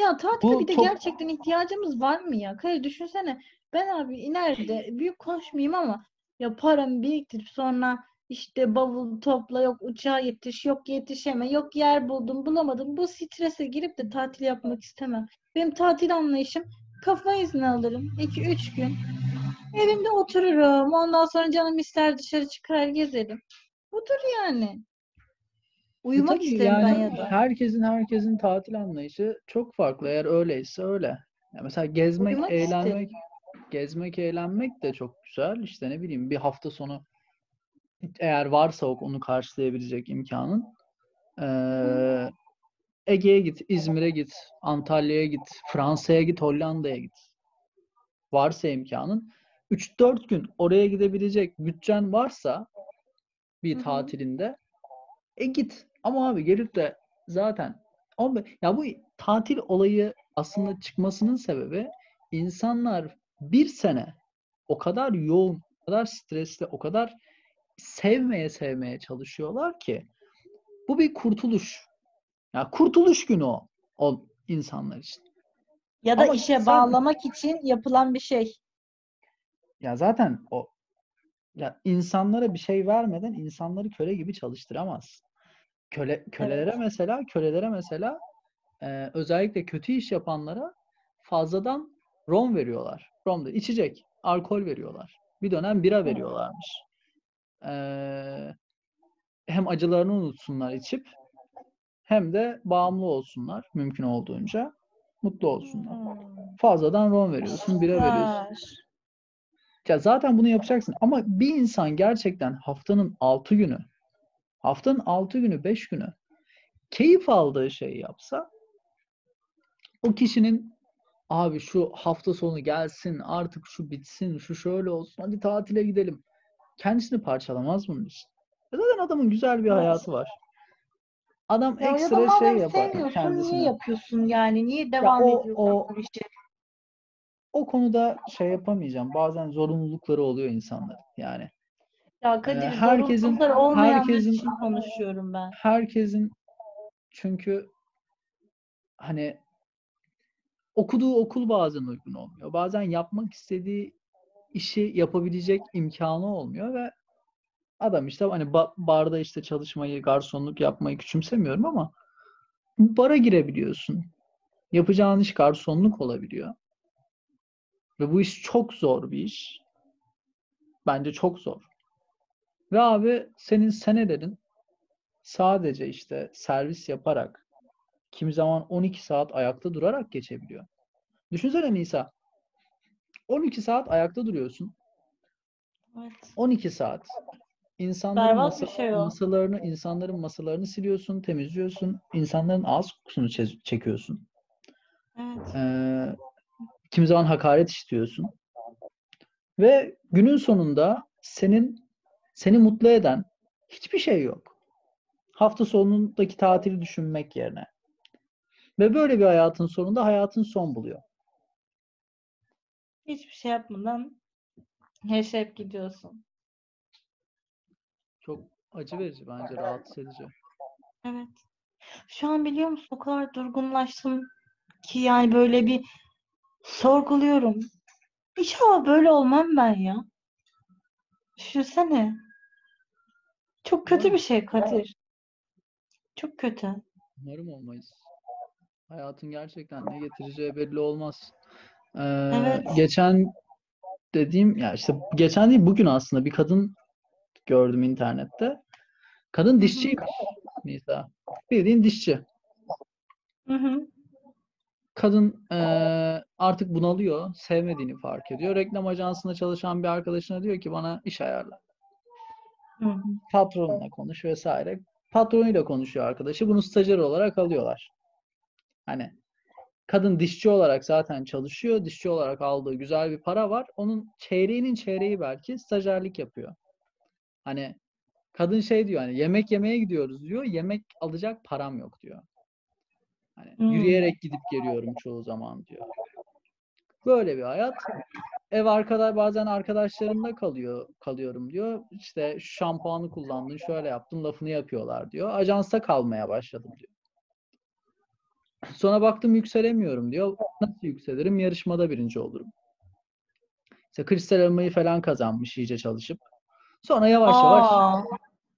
Ya tatile Bu bir de top- gerçekten ihtiyacımız var mı ya? Kaya düşünsene. Ben abi ileride büyük konuşmayayım ama ya paramı biriktirip sonra işte bavul topla yok uçağa yetiş yok yetişeme yok yer buldum bulamadım. Bu strese girip de tatil yapmak istemem. Benim tatil anlayışım kafa izni alırım. 2-3 gün. Evimde otururum. Ondan sonra canım ister dışarı çıkar gezerim. Budur yani. E Uyumak tabii isterim ben yani ya da. herkesin herkesin tatil anlayışı çok farklı. Eğer öyleyse öyle. Ya mesela gezmek, Uyumak isterim. eğlenmek, gezmek, eğlenmek de çok güzel. İşte ne bileyim bir hafta sonu eğer varsa onu karşılayabilecek imkanın eee, Ege'ye git, İzmir'e git, Antalya'ya git, Fransa'ya git, Hollanda'ya git. Varsa imkanın 3-4 gün oraya gidebilecek bütçen varsa bir Hı hı. tatilinde e git. Ama abi gelip de zaten ama ya bu tatil olayı aslında çıkmasının sebebi insanlar bir sene o kadar yoğun, o kadar stresli, o kadar sevmeye sevmeye çalışıyorlar ki bu bir kurtuluş. Ya kurtuluş günü o, o insanlar için. Ya da Ama işe sen- bağlamak için yapılan bir şey. Ya zaten o ya insanlara bir şey vermeden insanları köle gibi çalıştıramazsın. Köle kölelere Evet. mesela kölelere mesela e, özellikle kötü iş yapanlara fazladan rom veriyorlar. Rom da içecek, alkol veriyorlar. Bir dönem bira veriyorlarmış. Eee, hem acılarını unutsunlar içip hem de bağımlı olsunlar mümkün olduğunca. Mutlu olsunlar. Fazladan rom veriyorsun, bira veriyorsun. Ya zaten bunu yapacaksın. Ama bir insan gerçekten haftanın 6 günü, haftanın 6 günü, 5 günü keyif aldığı şeyi yapsa o kişinin Abi şu hafta sonu gelsin, artık şu bitsin, şu şöyle olsun, hadi tatile gidelim. Kendisini parçalamaz bunun için. E Zaten adamın güzel bir hayatı var. Adam Ya, ya ekstra şey madem yapar sevmiyorsun kendisine. niye yapıyorsun yani? Niye devam o- ediyorsun o- bu işe? O konuda şey yapamayacağım. Bazen zorunlulukları oluyor insanların. Yani Ya Kadir Ee, herkesin- herkesin- için konuşuyorum ben. herkesin çünkü hani okuduğu okul bazen uygun olmuyor. Bazen yapmak istediği işi yapabilecek imkanı olmuyor ve adam işte hani ba- barda işte çalışmayı, garsonluk yapmayı küçümsemiyorum ama bara girebiliyorsun. Yapacağın iş garsonluk olabiliyor. Ve bu iş çok zor bir iş. Bence çok zor. Ve abi senin senelerin sadece işte servis yaparak kimi zaman 12 saat ayakta durarak geçebiliyor. Düşünsene Nisa. 12 saat ayakta duruyorsun. Evet. 12 saat. İnsanların masa- şey o. masalarını, insanların masalarını siliyorsun, temizliyorsun. insanların ağız kokusunu çe- çekiyorsun. Evet. Ee, kimi zaman hakaret istiyorsun. Ve günün sonunda senin seni mutlu eden hiçbir şey yok. Hafta sonundaki tatili düşünmek yerine. Ve böyle bir hayatın sonunda hayatın son buluyor. Hiçbir şey yapmadan yaşayıp gidiyorsun. Çok acı verici bence, rahatsız edici. Evet. Şu an biliyor musun o kadar durgunlaştım ki yani böyle bir sorguluyorum. İnşallah böyle olmam ben ya. Düşünsene. Çok kötü bir şey Kadir. Çok kötü. Umarım olmayız. Hayatın gerçekten ne getireceği belli olmaz. Ee, Evet. geçen dediğim ya işte geçen değil bugün aslında bir kadın gördüm internette. Kadın dişçiymiş Nisa. Bildiğin dişçi. Hı hı. Kadın eee, artık bunalıyor, sevmediğini fark ediyor. Reklam ajansında çalışan bir arkadaşına diyor ki bana iş ayarla. Hı hı. Patronla konuş vesaire. Patronuyla konuşuyor arkadaşı. Bunu stajyer olarak alıyorlar. Hani kadın dişçi olarak zaten çalışıyor. Dişçi olarak aldığı güzel bir para var. Onun çeyreğinin çeyreği belki stajyerlik yapıyor. Hani kadın şey diyor hani yemek yemeye gidiyoruz diyor. Yemek alacak param yok diyor. Hani Hmm. yürüyerek gidip geliyorum çoğu zaman diyor. Böyle bir hayat. Ev arkadaş bazen arkadaşlarımda kalıyor kalıyorum diyor. İşte şu şampuanı kullandın, şöyle yaptın, lafını yapıyorlar diyor. Ajansta kalmaya başladım diyor. Sonra baktım yükselemiyorum diyor. Nasıl yükselirim? Yarışmada birinci olurum. İşte kristal elmayı falan kazanmış iyice çalışıp. Sonra yavaş yavaş Aa,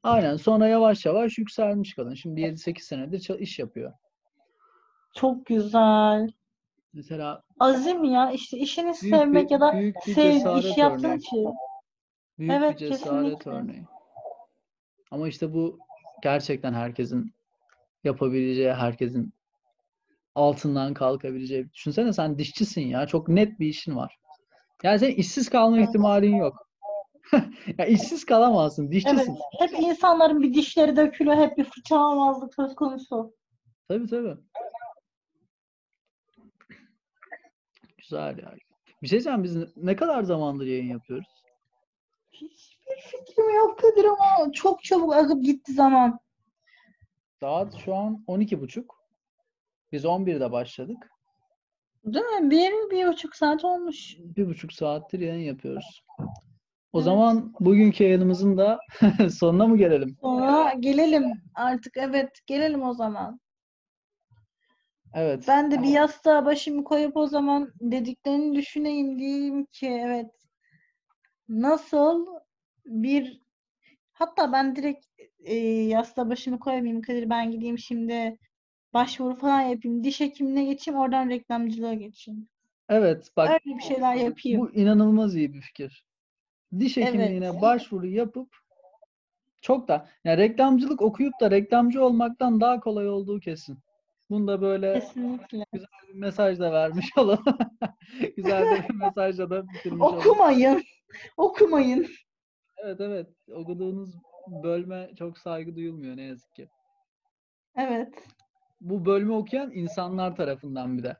aynen sonra yavaş yavaş yükselmiş kadın. Şimdi 7-8 senedir iş yapıyor. Çok güzel. Mesela Azim ya işte işini büyük sevmek bir, ya da büyük bir sev cesaret iş yaptığın örneği. için. Büyük Evet, bir cesaret kesinlikle. örneği. Ama işte bu gerçekten herkesin yapabileceği, herkesin altından kalkabileceği. Düşünsene sen dişçisin ya. Çok net bir işin var. Yani senin işsiz kalma ihtimalin yok. Ya işsiz kalamazsın. Evet, Dişçisin. hep insanların bir dişleri dökülüyor, hep bir fırçalamazlık söz konusu. Tabii tabii. Güzel ya. Bir şey diyeceğim biz ne- ne kadar zamandır yayın yapıyoruz? Hiçbir fikrim yok Kadir ama çok çabuk akıp gitti zaman. Saat şu an 12.30. Biz 11'de başladık. Değil mi? Bir, bir buçuk saat olmuş. Bir buçuk saattir yayın yapıyoruz. O Evet. zaman bugünkü yayınımızın da sonuna mı gelelim? Sonra gelelim artık. Evet, gelelim o zaman. Evet. Ben de bir yastığa başımı koyup o zaman dediklerini düşüneyim diyeyim ki evet nasıl bir hatta ben direkt e, yastığa başımı koyamayayım Kadir ben gideyim şimdi başvuru falan yapayım diş hekimine geçeyim oradan reklamcılığa geçeyim. Evet bak Öyle bir şeyler yapayım. bu inanılmaz iyi bir fikir. Diş Evet. hekimliğine başvuru yapıp çok da yani reklamcılık okuyup da reklamcı olmaktan daha kolay olduğu kesin. Bunu da böyle Kesinlikle. bir mesaj da vermiş olalım. Güzel bir mesajla da bitirmiş olalım. Okumayın. Okumayın. Evet evet. Okuduğunuz bölme çok saygı duyulmuyor ne yazık ki. Evet. Bu bölümü okuyan insanlar tarafından bir de.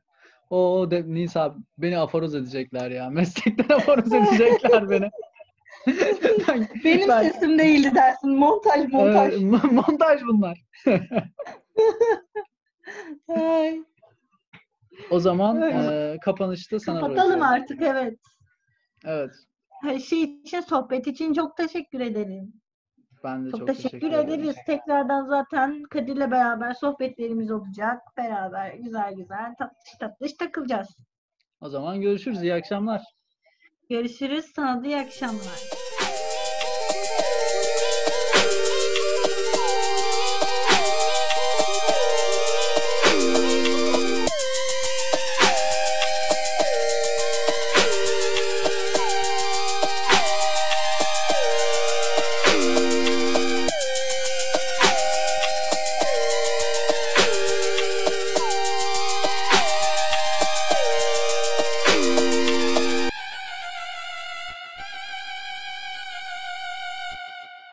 O de, Nisa beni aforoz edecekler ya. Meslekten aforoz edecekler beni. Ben- Benim ben- sesim değildi dersin. Montaj montaj. Mo- montaj bunlar. Ay, O zaman e, kapanışta sana kapatalım bırakıyorum. artık evet. Evet. Her şey için, sohbet için çok teşekkür ederim. Ben de Çok, çok, teşekkür, ederiz. Tekrardan zaten Kadir'le beraber sohbetlerimiz olacak. Beraber güzel güzel tatlış tatlış takılacağız. O zaman görüşürüz. İyi akşamlar. Görüşürüz. Sana da iyi akşamlar.